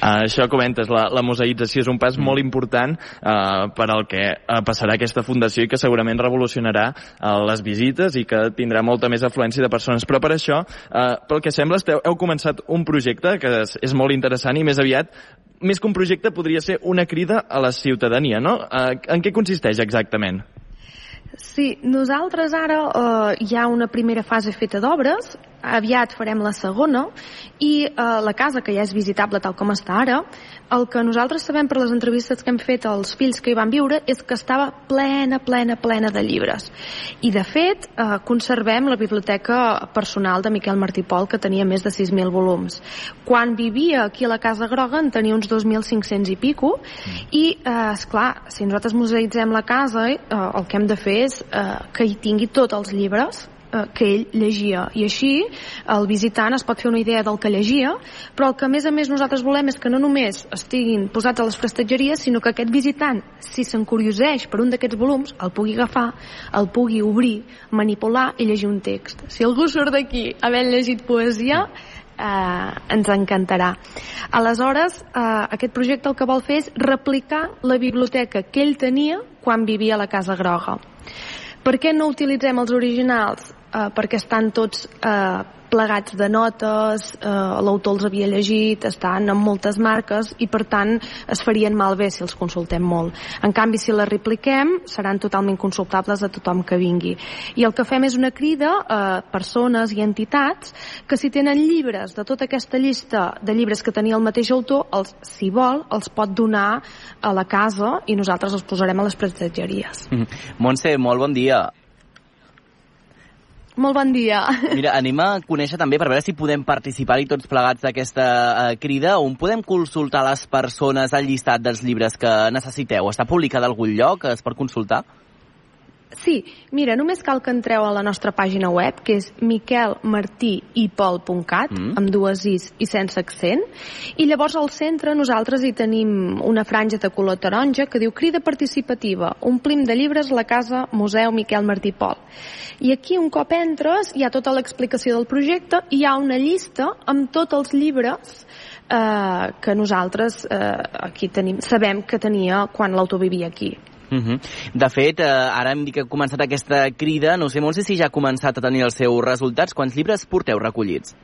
Uh, això comentes, la, la museïtzació és un pas mm. molt important uh, per al que uh, passarà aquesta fundació i que segurament revolucionarà uh, les visites i que tindrà molta més afluència de persones. Però per això, uh, pel que sembla, esteu, heu començat un projecte que és, és molt interessant i més aviat més que un projecte podria ser una crida a la ciutadania, no? Uh, en què consisteix exactament? Sí, nosaltres ara eh, hi ha una primera fase feta d'obres aviat farem la segona i eh, la casa, que ja és visitable tal com està ara, el que nosaltres sabem per les entrevistes que hem fet als fills que hi van viure és que estava plena, plena, plena de llibres. I, de fet, eh, conservem la biblioteca personal de Miquel Martí Pol, que tenia més de 6.000 volums. Quan vivia aquí a la Casa Groga en tenia uns 2.500 i pico, i, eh, esclar, si nosaltres museïtzem la casa, eh, el que hem de fer és eh, que hi tingui tots els llibres eh, que ell llegia i així el visitant es pot fer una idea del que llegia però el que a més a més nosaltres volem és que no només estiguin posats a les prestatgeries sinó que aquest visitant, si s'encurioseix per un d'aquests volums, el pugui agafar el pugui obrir, manipular i llegir un text. Si algú surt d'aquí havent llegit poesia eh, ens encantarà. Aleshores, eh, aquest projecte el que vol fer és replicar la biblioteca que ell tenia quan vivia a la Casa Groga. Per què no utilitzem els originals? Eh, perquè estan tots eh, plegats de notes, eh, l'autor els havia llegit, estan amb moltes marques i per tant es farien malbé si els consultem molt. En canvi, si les repliquem, seran totalment consultables a tothom que vingui. I el que fem és una crida a persones i entitats que si tenen llibres de tota aquesta llista de llibres que tenia el mateix autor, els, si vol, els pot donar a la casa i nosaltres els posarem a les prestatgeries. Mm -hmm. Montse, molt bon dia. Molt bon dia. Mira, anem a conèixer també per veure si podem participar-hi tots plegats d'aquesta eh, crida. On podem consultar les persones al llistat dels llibres que necessiteu? Està publicat a algun lloc? Es pot consultar? Sí, mira, només cal que entreu a la nostra pàgina web, que és miquelmartipol.cat, mm. amb dues is i sense accent, i llavors al centre nosaltres hi tenim una franja de color taronja que diu Crida participativa, omplim de llibres la casa Museu Miquel Martí Pol. I aquí, un cop entres, hi ha tota l'explicació del projecte i hi ha una llista amb tots els llibres eh, que nosaltres eh, aquí tenim, sabem que tenia quan l'autor vivia aquí. Uh mhm. -huh. De fet, eh, ara hem dit que ha començat aquesta crida, no sé molt si ja ha començat a tenir els seus resultats. Quants llibres porteu recollits?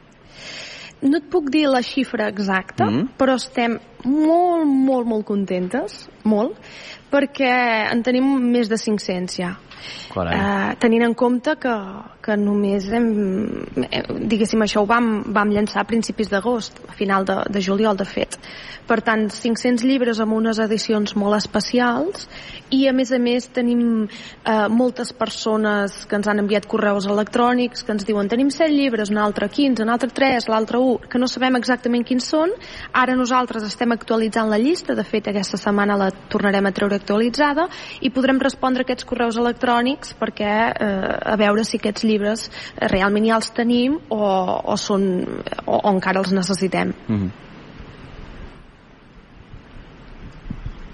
No et puc dir la xifra exacta, mm -hmm. però estem molt, molt, molt contentes, molt, perquè en tenim més de 500 ja. Eh, tenint en compte que, que només hem, eh, diguéssim, això ho vam, vam llançar a principis d'agost, a final de, de juliol, de fet. Per tant, 500 llibres amb unes edicions molt especials i, a més a més, tenim eh, moltes persones que ens han enviat correus electrònics que ens diuen tenim 7 llibres, un altre 15, un altre 3, l'altre 1, que no sabem exactament quins són. Ara nosaltres estem actualitzant la llista, de fet, aquesta setmana la tornarem a treure actualitzada i podrem respondre aquests correus electrònics perquè eh, a veure si aquests llibres eh, realment ja els tenim o, o, són, o, o encara els necessitem. Mm -hmm.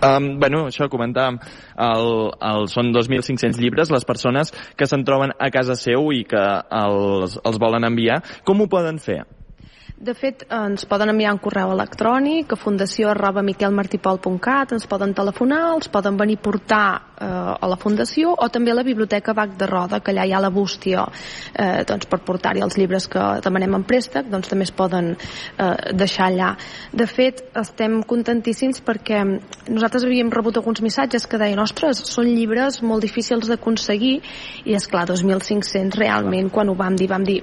Um, bueno, això comentàvem, el, el, són 2.500 llibres les persones que se'n troben a casa seu i que els, els volen enviar. Com ho poden fer? De fet, ens poden enviar un correu electrònic a fundació arroba miquelmartipol.cat, ens poden telefonar, els poden venir a portar eh, a la fundació o també a la biblioteca Bac de Roda, que allà hi ha la bústia eh, doncs, per portar-hi els llibres que demanem en préstec, doncs també es poden eh, deixar allà. De fet, estem contentíssims perquè nosaltres havíem rebut alguns missatges que deien ostres, són llibres molt difícils d'aconseguir i és clar, 2.500 realment quan ho vam dir, vam dir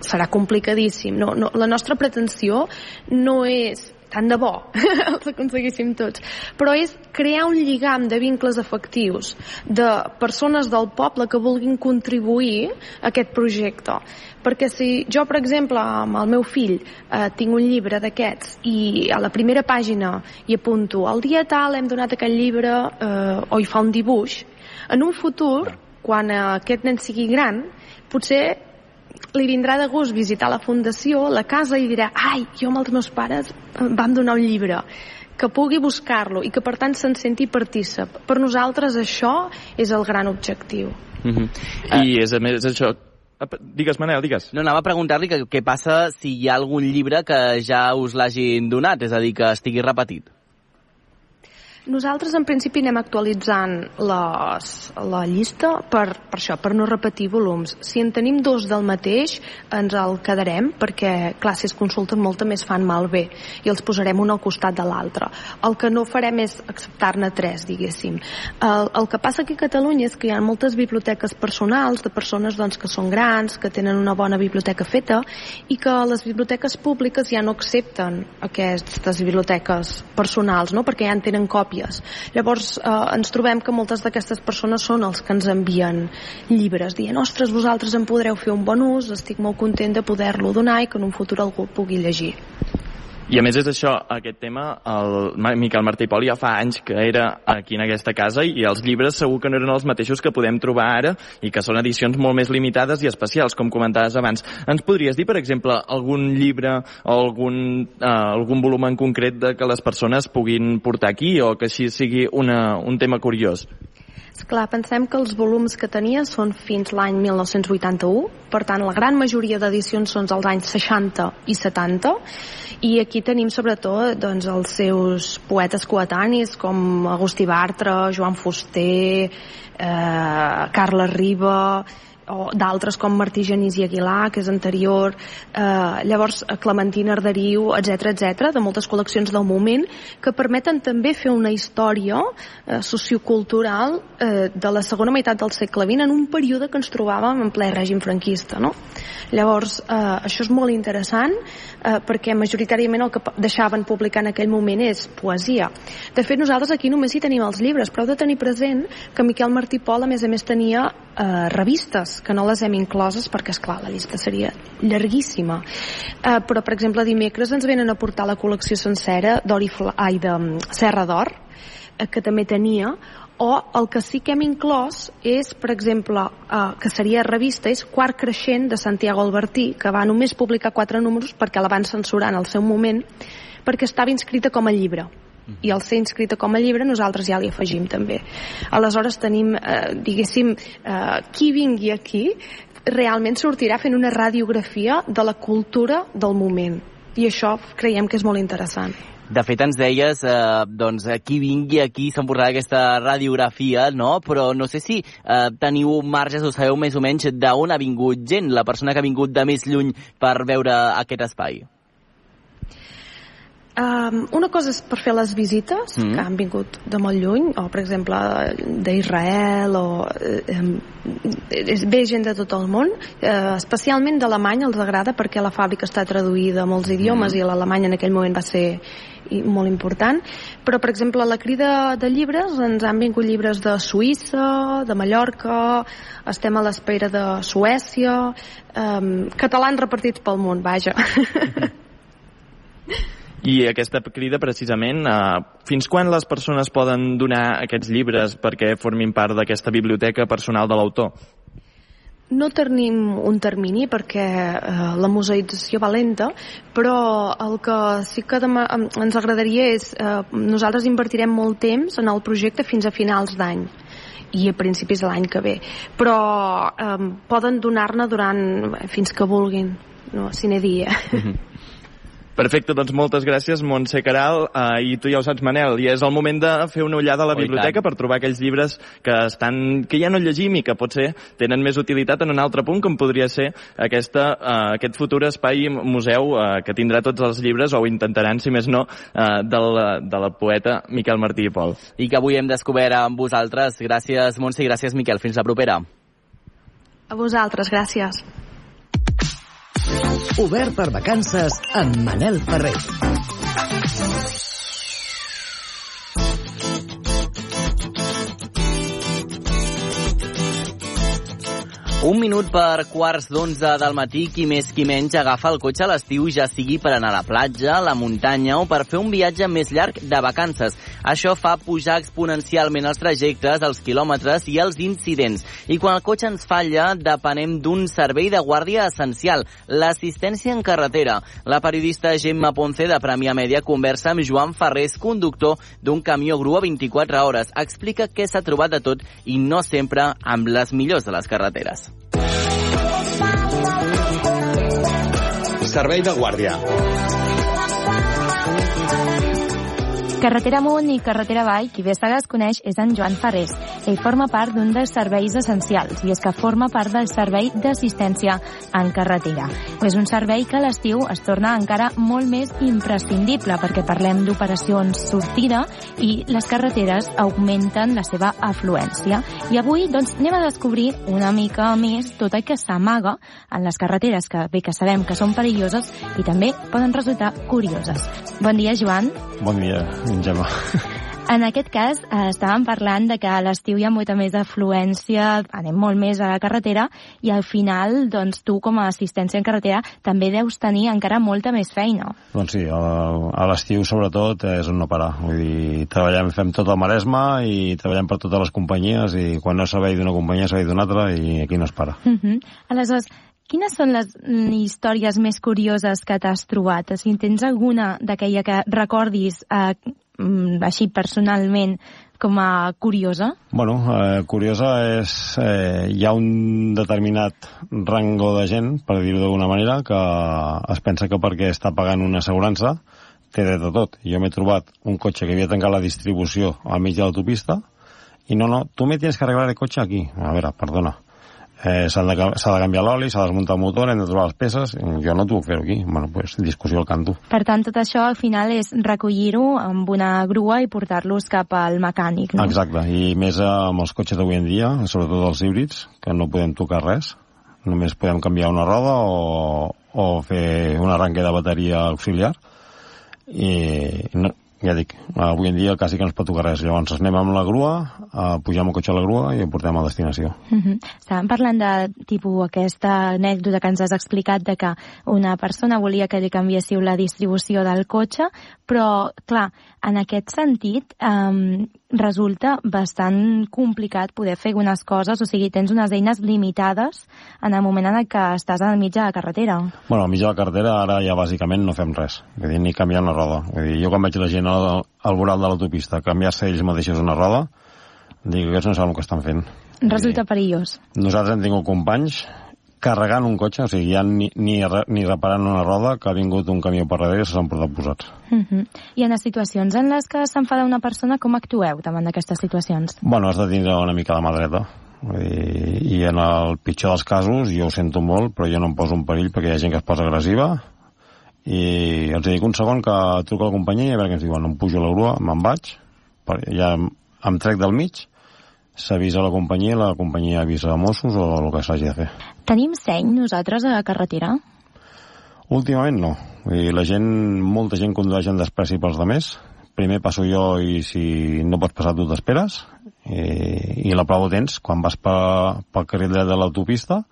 serà complicadíssim. No, no, la nostra pretensió no és tant de bo els aconseguíssim tots, però és crear un lligam de vincles efectius de persones del poble que vulguin contribuir a aquest projecte. Perquè si jo, per exemple, amb el meu fill eh, tinc un llibre d'aquests i a la primera pàgina hi apunto el dia tal hem donat aquest llibre eh, o hi fa un dibuix, en un futur, quan aquest nen sigui gran, potser li vindrà de gust visitar la fundació, la casa, i dirà ai, jo amb els meus pares vam donar un llibre que pugui buscar-lo i que per tant se'n senti partícip. Per nosaltres això és el gran objectiu. Mm -hmm. I és a més això Digues, Manel, digues. No, anava a preguntar-li què passa si hi ha algun llibre que ja us l'hagin donat, és a dir, que estigui repetit. Nosaltres en principi anem actualitzant les, la llista per, per això, per no repetir volums. Si en tenim dos del mateix, ens el quedarem perquè, clar, si es consulten molt també es fan malbé i els posarem un al costat de l'altre. El que no farem és acceptar-ne tres, diguéssim. El, el que passa aquí a Catalunya és que hi ha moltes biblioteques personals de persones doncs, que són grans, que tenen una bona biblioteca feta i que les biblioteques públiques ja no accepten aquestes biblioteques personals, no? perquè ja en tenen còpies còpies. Llavors eh, ens trobem que moltes d'aquestes persones són els que ens envien llibres dient, ostres, vosaltres en podreu fer un bon ús, estic molt content de poder-lo donar i que en un futur algú pugui llegir. I a més és això, aquest tema, el Miquel Martí Pol ja fa anys que era aquí en aquesta casa i els llibres segur que no eren els mateixos que podem trobar ara i que són edicions molt més limitades i especials, com comentaves abans. Ens podries dir, per exemple, algun llibre o algun, uh, algun volum en concret de que les persones puguin portar aquí o que així sigui una, un tema curiós? Clar, pensem que els volums que tenia són fins l'any 1981, per tant la gran majoria d'edicions són dels anys 60 i 70 i aquí tenim sobretot doncs, els seus poetes coetanis com Agustí Bartra, Joan Fuster, eh, Carla Riba, o d'altres com Martí Genís i Aguilar, que és anterior, eh, llavors Clementina Arderiu, etc etc, de moltes col·leccions del moment, que permeten també fer una història eh, sociocultural eh, de la segona meitat del segle XX en un període que ens trobàvem en ple règim franquista. No? Llavors, eh, això és molt interessant eh, perquè majoritàriament el que deixaven publicar en aquell moment és poesia. De fet, nosaltres aquí només hi tenim els llibres, però heu de tenir present que Miquel Martí Pol, a més a més, tenia eh, revistes que no les hem incloses perquè, és clar la llista seria llarguíssima. Eh, però, per exemple, dimecres ens venen a portar la col·lecció sencera d'Ori ai, de mm, Serra d'Or, eh, que també tenia, o el que sí que hem inclòs és, per exemple, eh, que seria revista, és Quart Creixent de Santiago Albertí, que va només publicar quatre números perquè la van censurar en el seu moment, perquè estava inscrita com a llibre i al ser inscrita com a llibre nosaltres ja li afegim també. Aleshores tenim, eh, diguéssim, eh, qui vingui aquí realment sortirà fent una radiografia de la cultura del moment i això creiem que és molt interessant. De fet, ens deies, eh, doncs, qui vingui aquí s'emportarà aquesta radiografia, no? Però no sé si eh, teniu marges o sabeu més o menys d'on ha vingut gent, la persona que ha vingut de més lluny per veure aquest espai. Um, una cosa és per fer les visites, Mm. mm. que han vingut de molt lluny, o per exemple d'Israel, o eh, eh, ve gent de tot el món, eh, especialment d'Alemanya els agrada perquè la fàbrica està traduïda a molts idiomes Mm. i l'alemany en aquell moment va ser molt important, però per exemple a la crida de llibres ens han vingut llibres de Suïssa, de Mallorca, estem a l'espera de Suècia, eh, catalans repartits pel món, vaja. I aquesta crida, precisament, eh, fins quan les persones poden donar aquests llibres perquè formin part d'aquesta biblioteca personal de l'autor? No tenim un termini perquè eh, la museïtzació va lenta, però el que sí que demà, em- ens agradaria és... Eh, nosaltres invertirem molt temps en el projecte fins a finals d'any i a principis de l'any que ve. Però eh, poden donar-ne durant fins que vulguin, no, si dia. Perfecte, doncs moltes gràcies, Montse Caral, eh, i tu ja ho saps, Manel, i és el moment de fer una ullada a la Oh, biblioteca per trobar aquells llibres que, estan, que ja no llegim i que potser tenen més utilitat en un altre punt, com podria ser aquesta, eh, aquest futur espai museu eh, que tindrà tots els llibres, o ho intentaran, si més no, eh, del, de la poeta Miquel Martí i Pol. I que avui hem descobert amb vosaltres. Gràcies, Montse, i gràcies, Miquel. Fins la propera. A vosaltres, gràcies. Obert per vacances amb Manel Ferrer. Un minut per quarts d'onze del matí, qui més qui menys agafa el cotxe a l'estiu, ja sigui per anar a la platja, a la muntanya o per fer un viatge més llarg de vacances. Això fa pujar exponencialment els trajectes, els quilòmetres i els incidents. I quan el cotxe ens falla, depenem d'un servei de guàrdia essencial, l'assistència en carretera. La periodista Gemma Ponce de Premià Mèdia conversa amb Joan Ferrés, conductor d'un camió grua 24 hores. Explica què s'ha trobat de tot i no sempre amb les millors de les carreteres. Servei de guàrdia. Carretera amunt i carretera avall, qui bé se coneix és en Joan Ferrés. Ell forma part d'un dels serveis essencials i és que forma part del servei d'assistència en carretera. És un servei que a l'estiu es torna encara molt més imprescindible perquè parlem d'operacions sortida i les carreteres augmenten la seva afluència. I avui doncs, anem a descobrir una mica més tot el que s'amaga en les carreteres que bé que sabem que són perilloses i també poden resultar curioses. Bon dia, Joan. Bon dia, Gemma. En aquest cas, eh, estàvem parlant de que a l'estiu hi ha molta més afluència, anem molt més a la carretera, i al final, doncs, tu com a assistència en carretera també deus tenir encara molta més feina. Doncs sí, a, l'estiu sobretot és un no parar. Vull dir, treballem, fem tot el Maresme i treballem per totes les companyies i quan no és servei d'una companyia és servei d'una altra i aquí no es para. Uh -huh. Aleshores, quines són les mm, històries més curioses que t'has trobat? Si tens alguna d'aquella que recordis eh, mm, així personalment com a curiosa? Bueno, eh, curiosa és... Eh, hi ha un determinat rango de gent, per dir-ho d'alguna manera, que es pensa que perquè està pagant una assegurança té dret a tot. Jo m'he trobat un cotxe que havia tancat la distribució al mig de l'autopista i no, no, tu me tienes que arreglar el cotxe aquí. A veure, perdona. Eh, s'ha de, de canviar l'oli, s'ha de desmuntar el motor, hem de trobar les peces, jo no t'ho puc fer-ho aquí. Bueno, pues, discussió al canto. Per tant, tot això al final és recollir-ho amb una grua i portar-los cap al mecànic, no? Exacte, i més amb els cotxes d'avui en dia, sobretot els híbrids, que no podem tocar res, només podem canviar una roda o, o fer un arranque de bateria auxiliar, i no, ja dic, avui en dia quasi que no es pot tocar res. Llavors anem amb la grua, eh, pugem el cotxe a la grua i el portem a destinació. Uh -huh. Estàvem parlant de tipus aquesta anècdota que ens has explicat de que una persona volia que li canviéssiu la distribució del cotxe, però, clar, en aquest sentit um, resulta bastant complicat poder fer algunes coses, o sigui, tens unes eines limitades en el moment en el que estàs al mig de la carretera. Bueno, al mig de la carretera ara ja bàsicament no fem res, vull dir, ni canviar una roda. Vull dir, jo quan veig la gent al, al voral de l'autopista canviar-se ells mateixos una roda, dic que aquests no saben el que estan fent. Resulta perillós. Nosaltres hem tingut companys carregant un cotxe, o sigui, ja ni, ni, ni reparant una roda, que ha vingut un camió per darrere i se s'han portat posats. Uh -huh. I en les situacions en les que s'enfada una persona, com actueu davant d'aquestes situacions? Bueno, has de tindre una mica la mà dreta. I, I en el pitjor dels casos, jo ho sento molt, però jo no em poso en perill perquè hi ha gent que es posa agressiva i els dic un segon que truco a la companyia i a veure què ens diuen. Em pujo a la grua, me'n vaig, ja em trec del mig, s'avisa la companyia, la companyia avisa a Mossos o el que s'hagi de fer. Tenim seny nosaltres a carretera? Últimament no. Vull dir, la gent, molta gent condueix en despreci pels demés. Primer passo jo i si no pots passar tu t'esperes. I, I la prova ho tens quan vas pel, pel carril dret de l'autopista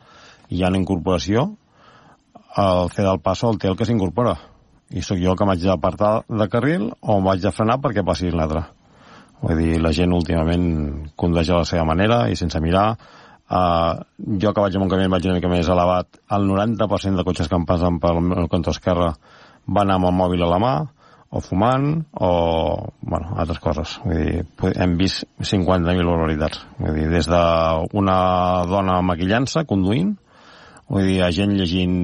hi ha una incorporació el fer del passo el té el que s'incorpora i sóc jo que m'haig d'apartar de carril o m'haig de frenar perquè passi l'altre vull dir, la gent últimament condueix a la seva manera i sense mirar. Uh, jo que vaig amb un camí vaig una mica més elevat. El 90% de cotxes que em passen pel meu cantó esquerre van amb el mòbil a la mà o fumant o bueno, altres coses. Vull dir, hem vist 50.000 barbaritats. Vull dir, des d'una dona maquillant-se conduint Vull dir, ha gent llegint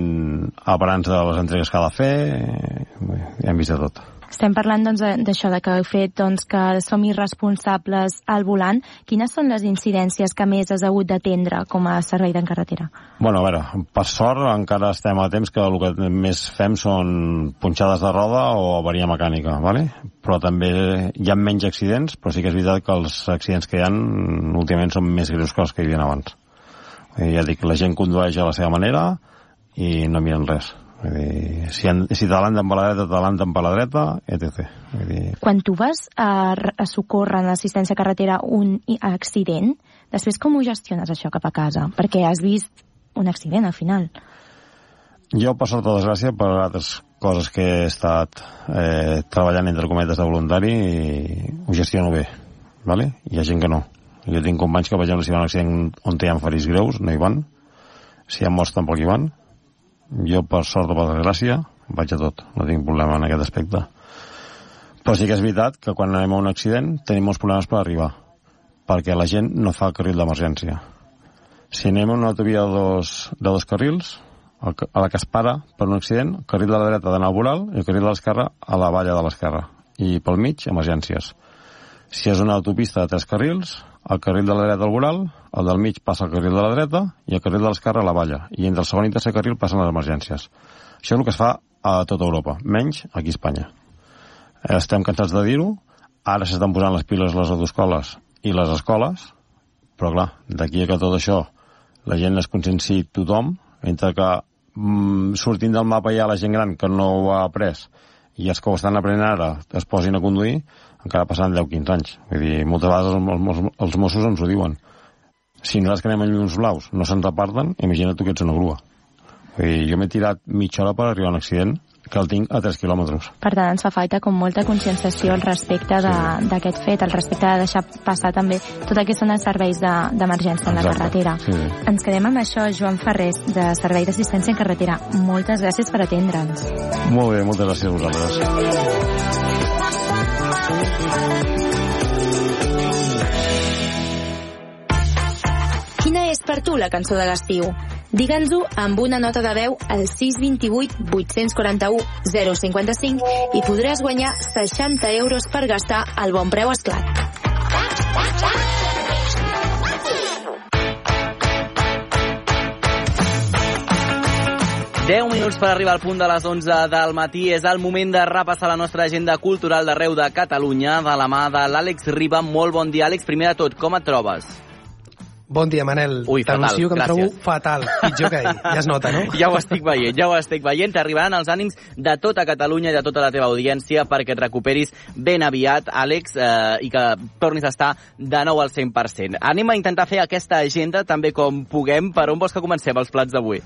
abans de les entregues que ha de fer, eh, hem vist de tot. Estem parlant doncs, d'això, de que heu fet doncs, que som irresponsables al volant. Quines són les incidències que més has hagut d'atendre com a servei d'en carretera? Bueno, a veure, per sort encara estem a temps que el que més fem són punxades de roda o avaria mecànica, ¿vale? però també hi ha menys accidents, però sí que és veritat que els accidents que hi ha últimament són més greus que els que hi havia abans. Eh, ja dic, la gent condueix a la seva manera i no miren res. Vull dir, si, han, si t'adelanten per la dreta, t'adelanten per la dreta, etc. Vull dir... Quan tu vas a, a socórrer en l'assistència carretera un accident, després com ho gestiones això cap a casa? Perquè has vist un accident al final. Jo, per sort o desgràcia, per altres coses que he estat eh, treballant entre cometes de voluntari i ho gestiono bé, ¿vale? hi ha gent que no jo tinc companys que, per exemple, si van a un accident on hi ha ferits greus, no hi van. Si hi ha morts, tampoc hi van. Jo, per sort o per desgràcia, vaig a tot. No tinc problema en aquest aspecte. Però sí que és veritat que quan anem a un accident tenim molts problemes per arribar, perquè la gent no fa el carril d'emergència. Si anem a una autovia de dos, de dos carrils, a la que es para per un accident, el carril de la dreta d'anar al voral i el carril de l'esquerra a la valla de l'esquerra. I pel mig, emergències. Si és una autopista de tres carrils, el carril de la dreta al voral, el del mig passa al carril de la dreta i el carril de l'esquerra a la valla. I entre el segon i tercer carril passen les emergències. Això és el que es fa a tota Europa, menys aquí a Espanya. Estem cansats de dir-ho, ara s'estan posant les piles les autoscoles i les escoles, però clar, d'aquí a que tot això la gent es conscienci tothom, entre que mm, sortint del mapa ha la gent gran que no ho ha après i els que ho estan aprenent ara es posin a conduir, encara passaran 10-15 anys. Vull dir, moltes vegades els, els, els Mossos ens ho diuen. Si nosaltres que anem en llums blaus no se'ns aparten, imagina't tu que ets una grua. Vull dir, jo m'he tirat mitja hora per arribar a un accident que el tinc a 3 quilòmetres. Per tant, ens fa falta com molta conscienciació al respecte d'aquest sí. fet, al respecte de deixar passar també tot el que són els serveis d'emergència de, en la carretera. Sí, sí. Ens quedem amb això, Joan Ferrés, de Servei d'Assistència en Carretera. Moltes gràcies per atendre'ns. Molt bé, moltes gràcies a vosaltres. Quina és per tu la cançó de l'estiu? Digue'ns-ho amb una nota de veu al 628 841 055 i podràs guanyar 60 euros per gastar al bon preu esclat. 10 minuts per arribar al punt de les 11 del matí. És el moment de repassar la nostra agenda cultural d'arreu de Catalunya, de la mà de l'Àlex Riba. Molt bon dia, Àlex. Primer de tot, com et trobes? Bon dia, Manel. Ui, fatal, T'anuncio que em gràcies. trobo fatal, pitjor que ahir. Ja es nota, no? Ja ho estic veient, ja ho estic veient. T'arribaran els ànims de tota Catalunya i de tota la teva audiència perquè et recuperis ben aviat, Àlex, eh, i que tornis a estar de nou al 100%. Anem a intentar fer aquesta agenda també com puguem. Per on vols que comencem els plats d'avui?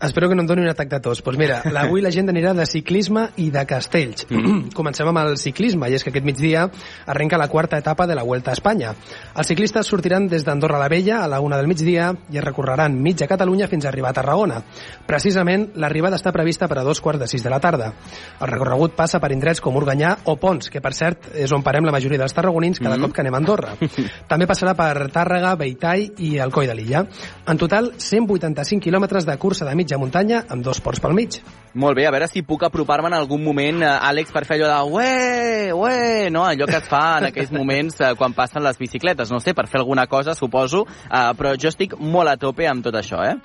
Espero que no em doni un atac de tos. Doncs pues mira, avui la gent anirà de ciclisme i de castells. Comencem amb el ciclisme, i és que aquest migdia arrenca la quarta etapa de la Vuelta a Espanya. Els ciclistes sortiran des d'Andorra la Vella a la una del migdia i es recorreran mitja Catalunya fins a arribar a Tarragona. Precisament, l'arribada està prevista per a dos quarts de sis de la tarda. El recorregut passa per indrets com Urganyà o Pons, que per cert és on parem la majoria dels tarragonins cada mm. cop que anem a Andorra. També passarà per Tàrrega, Beitai i el Coi de l'Illa. En total, 185 quilòmetres de cursa de mitja muntanya amb dos ports pel mig. Molt bé, a veure si puc apropar-me en algun moment, eh, Àlex, per fer allò de ué, ué, no? Allò que es fa en aquells moments eh, quan passen les bicicletes, no sé, per fer alguna cosa, suposo, eh, però jo estic molt a tope amb tot això, eh?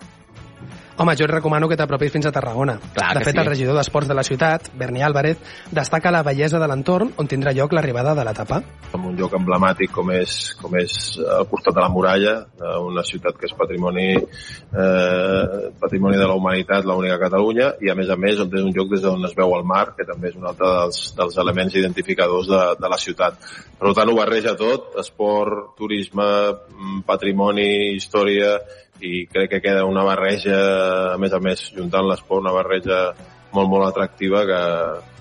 Home, jo et recomano que t'apropis fins a Tarragona. Clar de fet, sí. el regidor d'Esports de la ciutat, Berni Álvarez, destaca la bellesa de l'entorn on tindrà lloc l'arribada de l'etapa. en un lloc emblemàtic com és, com és al costat de la muralla, eh, una ciutat que és patrimoni, eh, patrimoni de la humanitat, l'única a Catalunya, i a més a més on és un lloc des d'on es veu el mar, que també és un altre dels, dels elements identificadors de, de la ciutat. Per tant, ho barreja tot, esport, turisme, patrimoni, història, i crec que queda una barreja, a més a més, juntant l'esport, una barreja molt, molt atractiva que,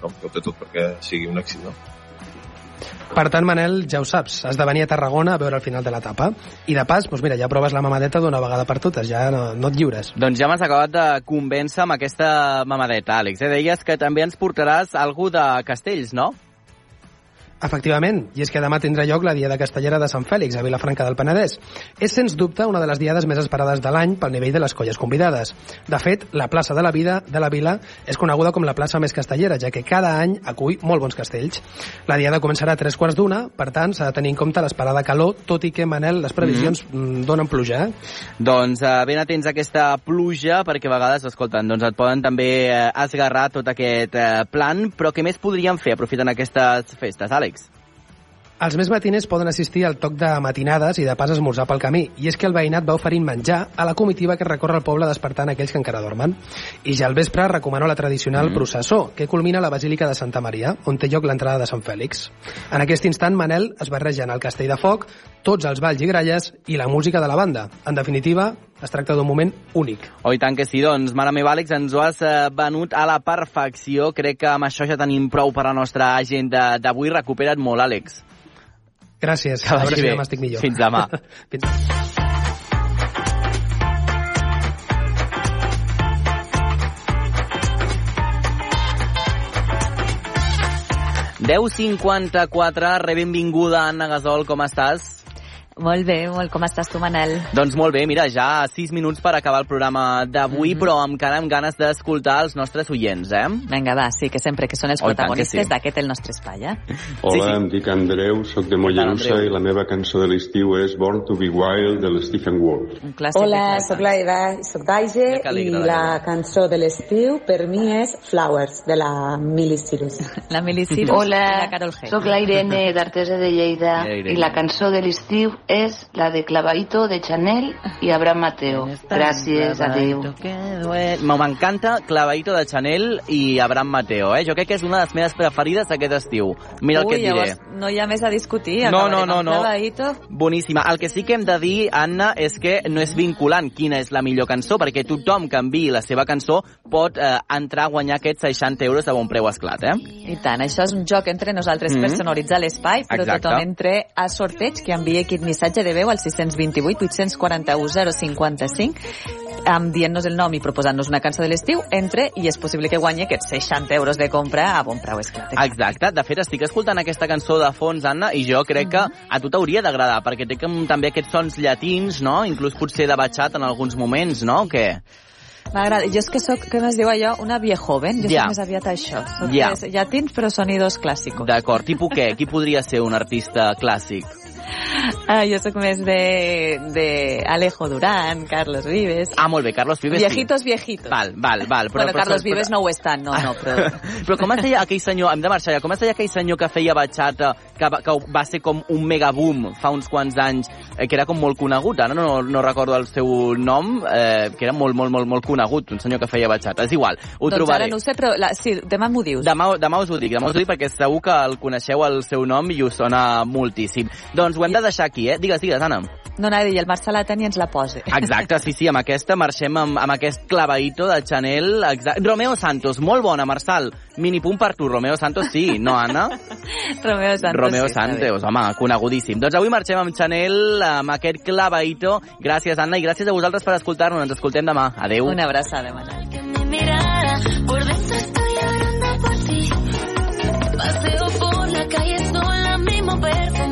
que ho té tot perquè sigui un èxit, no? Per tant, Manel, ja ho saps, has de venir a Tarragona a veure el final de l'etapa. I de pas, doncs mira, ja proves la mamadeta d'una vegada per totes, ja no, no et lliures. Doncs ja m'has acabat de convèncer amb aquesta mamadeta, Àlex. Eh? Deies que també ens portaràs algú de Castells, no? Efectivament, i és que demà tindrà lloc la Diada Castellera de Sant Fèlix, a Vilafranca del Penedès. És, sens dubte, una de les diades més esperades de l'any pel nivell de les colles convidades. De fet, la plaça de la Vida de la Vila és coneguda com la plaça més castellera, ja que cada any acull molt bons castells. La Diada començarà a tres quarts d'una, per tant, s'ha de tenir en compte l'esperada calor, tot i que, Manel, les previsions mm. donen pluja, eh? Doncs eh, ben atents a aquesta pluja, perquè a vegades, escolten, doncs et poden també eh, esgarrar tot aquest eh, plan, però què més podríem fer aprofitant aquestes festes, Àlex? Els més matiners poden assistir al toc de matinades i de pas esmorzar pel camí, i és que el veïnat va oferint menjar a la comitiva que recorre el poble despertant aquells que encara dormen. I ja al vespre recomano la tradicional Mm. processó, que culmina a la Basílica de Santa Maria, on té lloc l'entrada de Sant Fèlix. En aquest instant, Manel es barregen el castell de foc, tots els balls i gralles i la música de la banda. En definitiva, es tracta d'un moment únic. Oh, i tant que sí, doncs, mare meva, Àlex, ens ho has eh, venut a la perfecció. Crec que amb això ja tenim prou per a la nostra agenda d'avui. Recupera't molt, Àlex. Gràcies. Que vagi si bé. demà estic millor. Fins demà. Fins... 10.54, re benvinguda, Anna Gasol, com estàs? Molt bé, molt. Com estàs tu, Manel? Doncs molt bé, mira, ja 6 minuts per acabar el programa d'avui, mm -hmm. però encara amb ganes d'escoltar els nostres oients, eh? Vinga, va, sí, que sempre que són els Oh, protagonistes sí. d'aquest el nostre espai, eh? Hola, Sí, sí. em dic Andreu, sóc de Mollerussa i la meva cançó de l'estiu és Born to be Wild de l'Stephen Wolf. Hola, sóc la Eva, sóc d'Aige i la cançó de l'estiu per mi és Flowers, de la Miley Cyrus. La Miley Cyrus Hola, la Carol G. sóc la Irene d'Artesa de Lleida Irene. i la cançó de l'estiu és la de Clavaito de Chanel i Abraham Mateo. Gràcies, adeu. Me- M'encanta Clavaito de Chanel i Abraham Mateo, eh? Jo crec que és una de les meves preferides d'aquest estiu. Mira el Ui, que et diré. no hi ha més a discutir. No, no, no, no. Clavadito. Boníssima. El que sí que hem de dir, Anna, és que no és vinculant quina és la millor cançó, perquè tothom que enviï la seva cançó pot eh, entrar a guanyar aquests 60 euros de bon preu esclat, eh? I tant, això és un joc entre nosaltres Mhm. per sonoritzar l'espai, però Exacte. tothom entre a sorteig que enviï aquest missatge de veu al 628 841 055 amb dient-nos el nom i proposant-nos una cançó de l'estiu, entre i és possible que guanyi aquests 60 euros de compra a bon preu esclat. Exacte. De fet, estic escoltant aquesta cançó de fons, Anna, i jo crec que a tu t'hauria d'agradar, perquè té com, també aquests sons llatins, no? Inclús potser de batxat en alguns moments, no? O què? M'agrada. Jo és que sóc, com es diu allò, una viejoven. Jo Ja. soc més aviat això. Soc més llatins, però sonidos clàssicos. D'acord. Tipus què? Qui podria ser un artista clàssic? Ah, jo sóc més de, de Alejo Durán, Carlos Vives. Ah, molt bé, Carlos Vives. sí. Viejitos, viejitos. Val, val, val. Però, bueno, però, Carlos però, Vives no ho és tant, no, no, però... Però com es deia aquell senyor, hem de marxar ja, com es deia aquell senyor que feia batxata, que que va ser com un megaboom fa uns quants anys, eh, que era com molt conegut, ara no, no recordo el seu nom, eh, que era molt, molt, molt, molt conegut, un senyor que feia batxata. És igual, ho doncs trobaré. ara no ho sé, però la, sí, demà m'ho dius. Demà, demà us ho dic, demà us ho dic perquè segur que el coneixeu el seu nom i us sona moltíssim. Doncs ho hem de deixar aquí, eh? Digues, digues, Anna. No anava a dir, el Marc la tenia i ens la posa. Exacte, sí, sí, amb aquesta marxem amb, amb aquest clavaïto de Chanel. Exacte. Romeo Santos, molt bona, Marçal. Minipunt per tu, Romeo Santos, sí, no, Anna? Romeo Santos. Romeo sí. Santos, home, conegudíssim. Doncs avui marxem amb Chanel, amb aquest clavaïto. Gràcies, Anna, i gràcies a vosaltres per escoltar-nos. Ens escoltem demà. Adeu. Una abraçada, Manel. por dentro estoy llorando por ti. Paseo por la calle sola, mismo perfume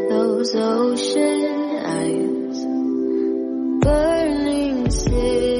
those ocean eyes. Burning cities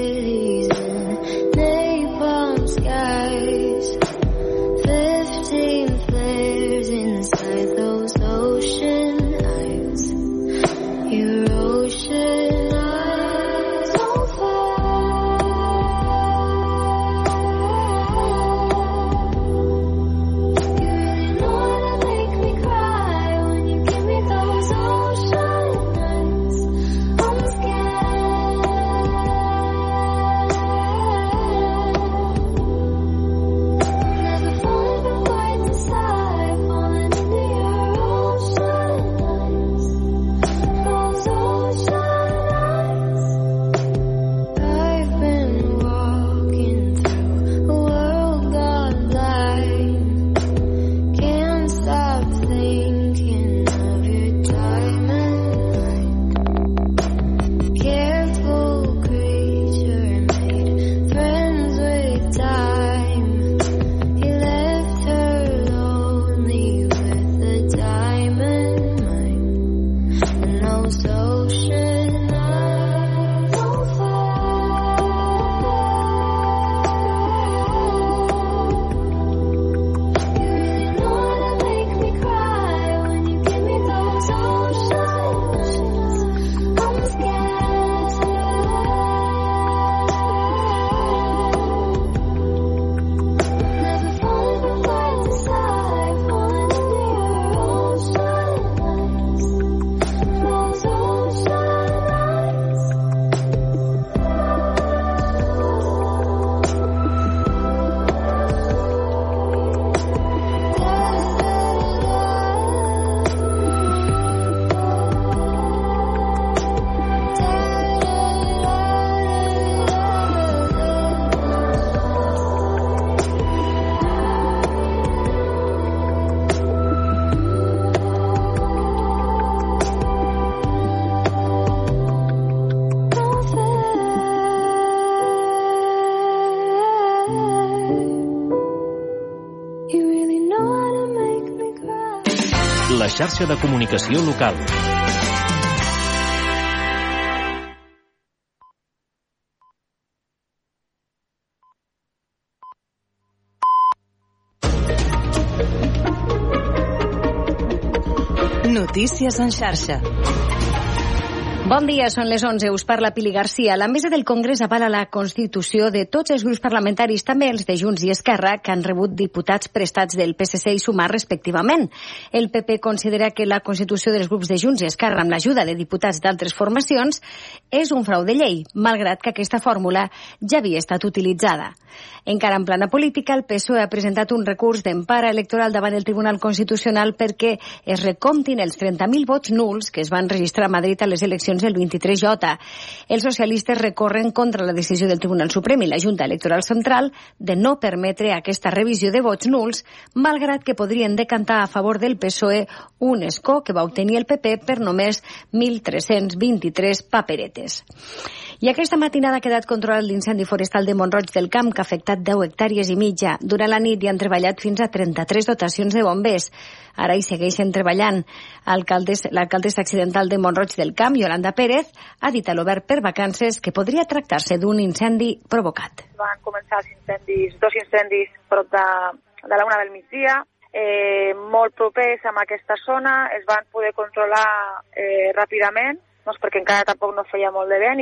xarxa de comunicació local. Notícies en xarxa. Bon dia, són les 11. Us parla Pili Garcia. La mesa del Congrés avala la constitució de tots els grups parlamentaris, també els de Junts i Esquerra, que han rebut diputats prestats del PSC i Sumar respectivament. El PP considera que la constitució dels grups de Junts i Esquerra, amb l'ajuda de diputats d'altres formacions, és un frau de llei, malgrat que aquesta fórmula ja havia estat utilitzada. Encara en plana política, el PSOE ha presentat un recurs d'empara electoral davant el Tribunal Constitucional perquè es recomptin els 30.000 vots nuls que es van registrar a Madrid a les eleccions del 23J. Els socialistes recorren contra la decisió del Tribunal Suprem i la Junta Electoral Central de no permetre aquesta revisió de vots nuls, malgrat que podrien decantar a favor del PSOE un escó que va obtenir el PP per només 1.323 paperetes. I aquesta matinada ha quedat controlat l'incendi forestal de Montroig del Camp, que ha afectat 10 hectàrees i mitja. Durant la nit hi han treballat fins a 33 dotacions de bombers. Ara hi segueixen treballant. L'alcaldessa accidental de Montroig del Camp, Yolanda Pérez, ha dit a l'Obert per Vacances que podria tractar-se d'un incendi provocat. Van començar els incendis, dos incendis prop de, de la una del migdia, eh, molt propers a aquesta zona, es van poder controlar eh, ràpidament, doncs perquè encara tampoc no feia molt de vent i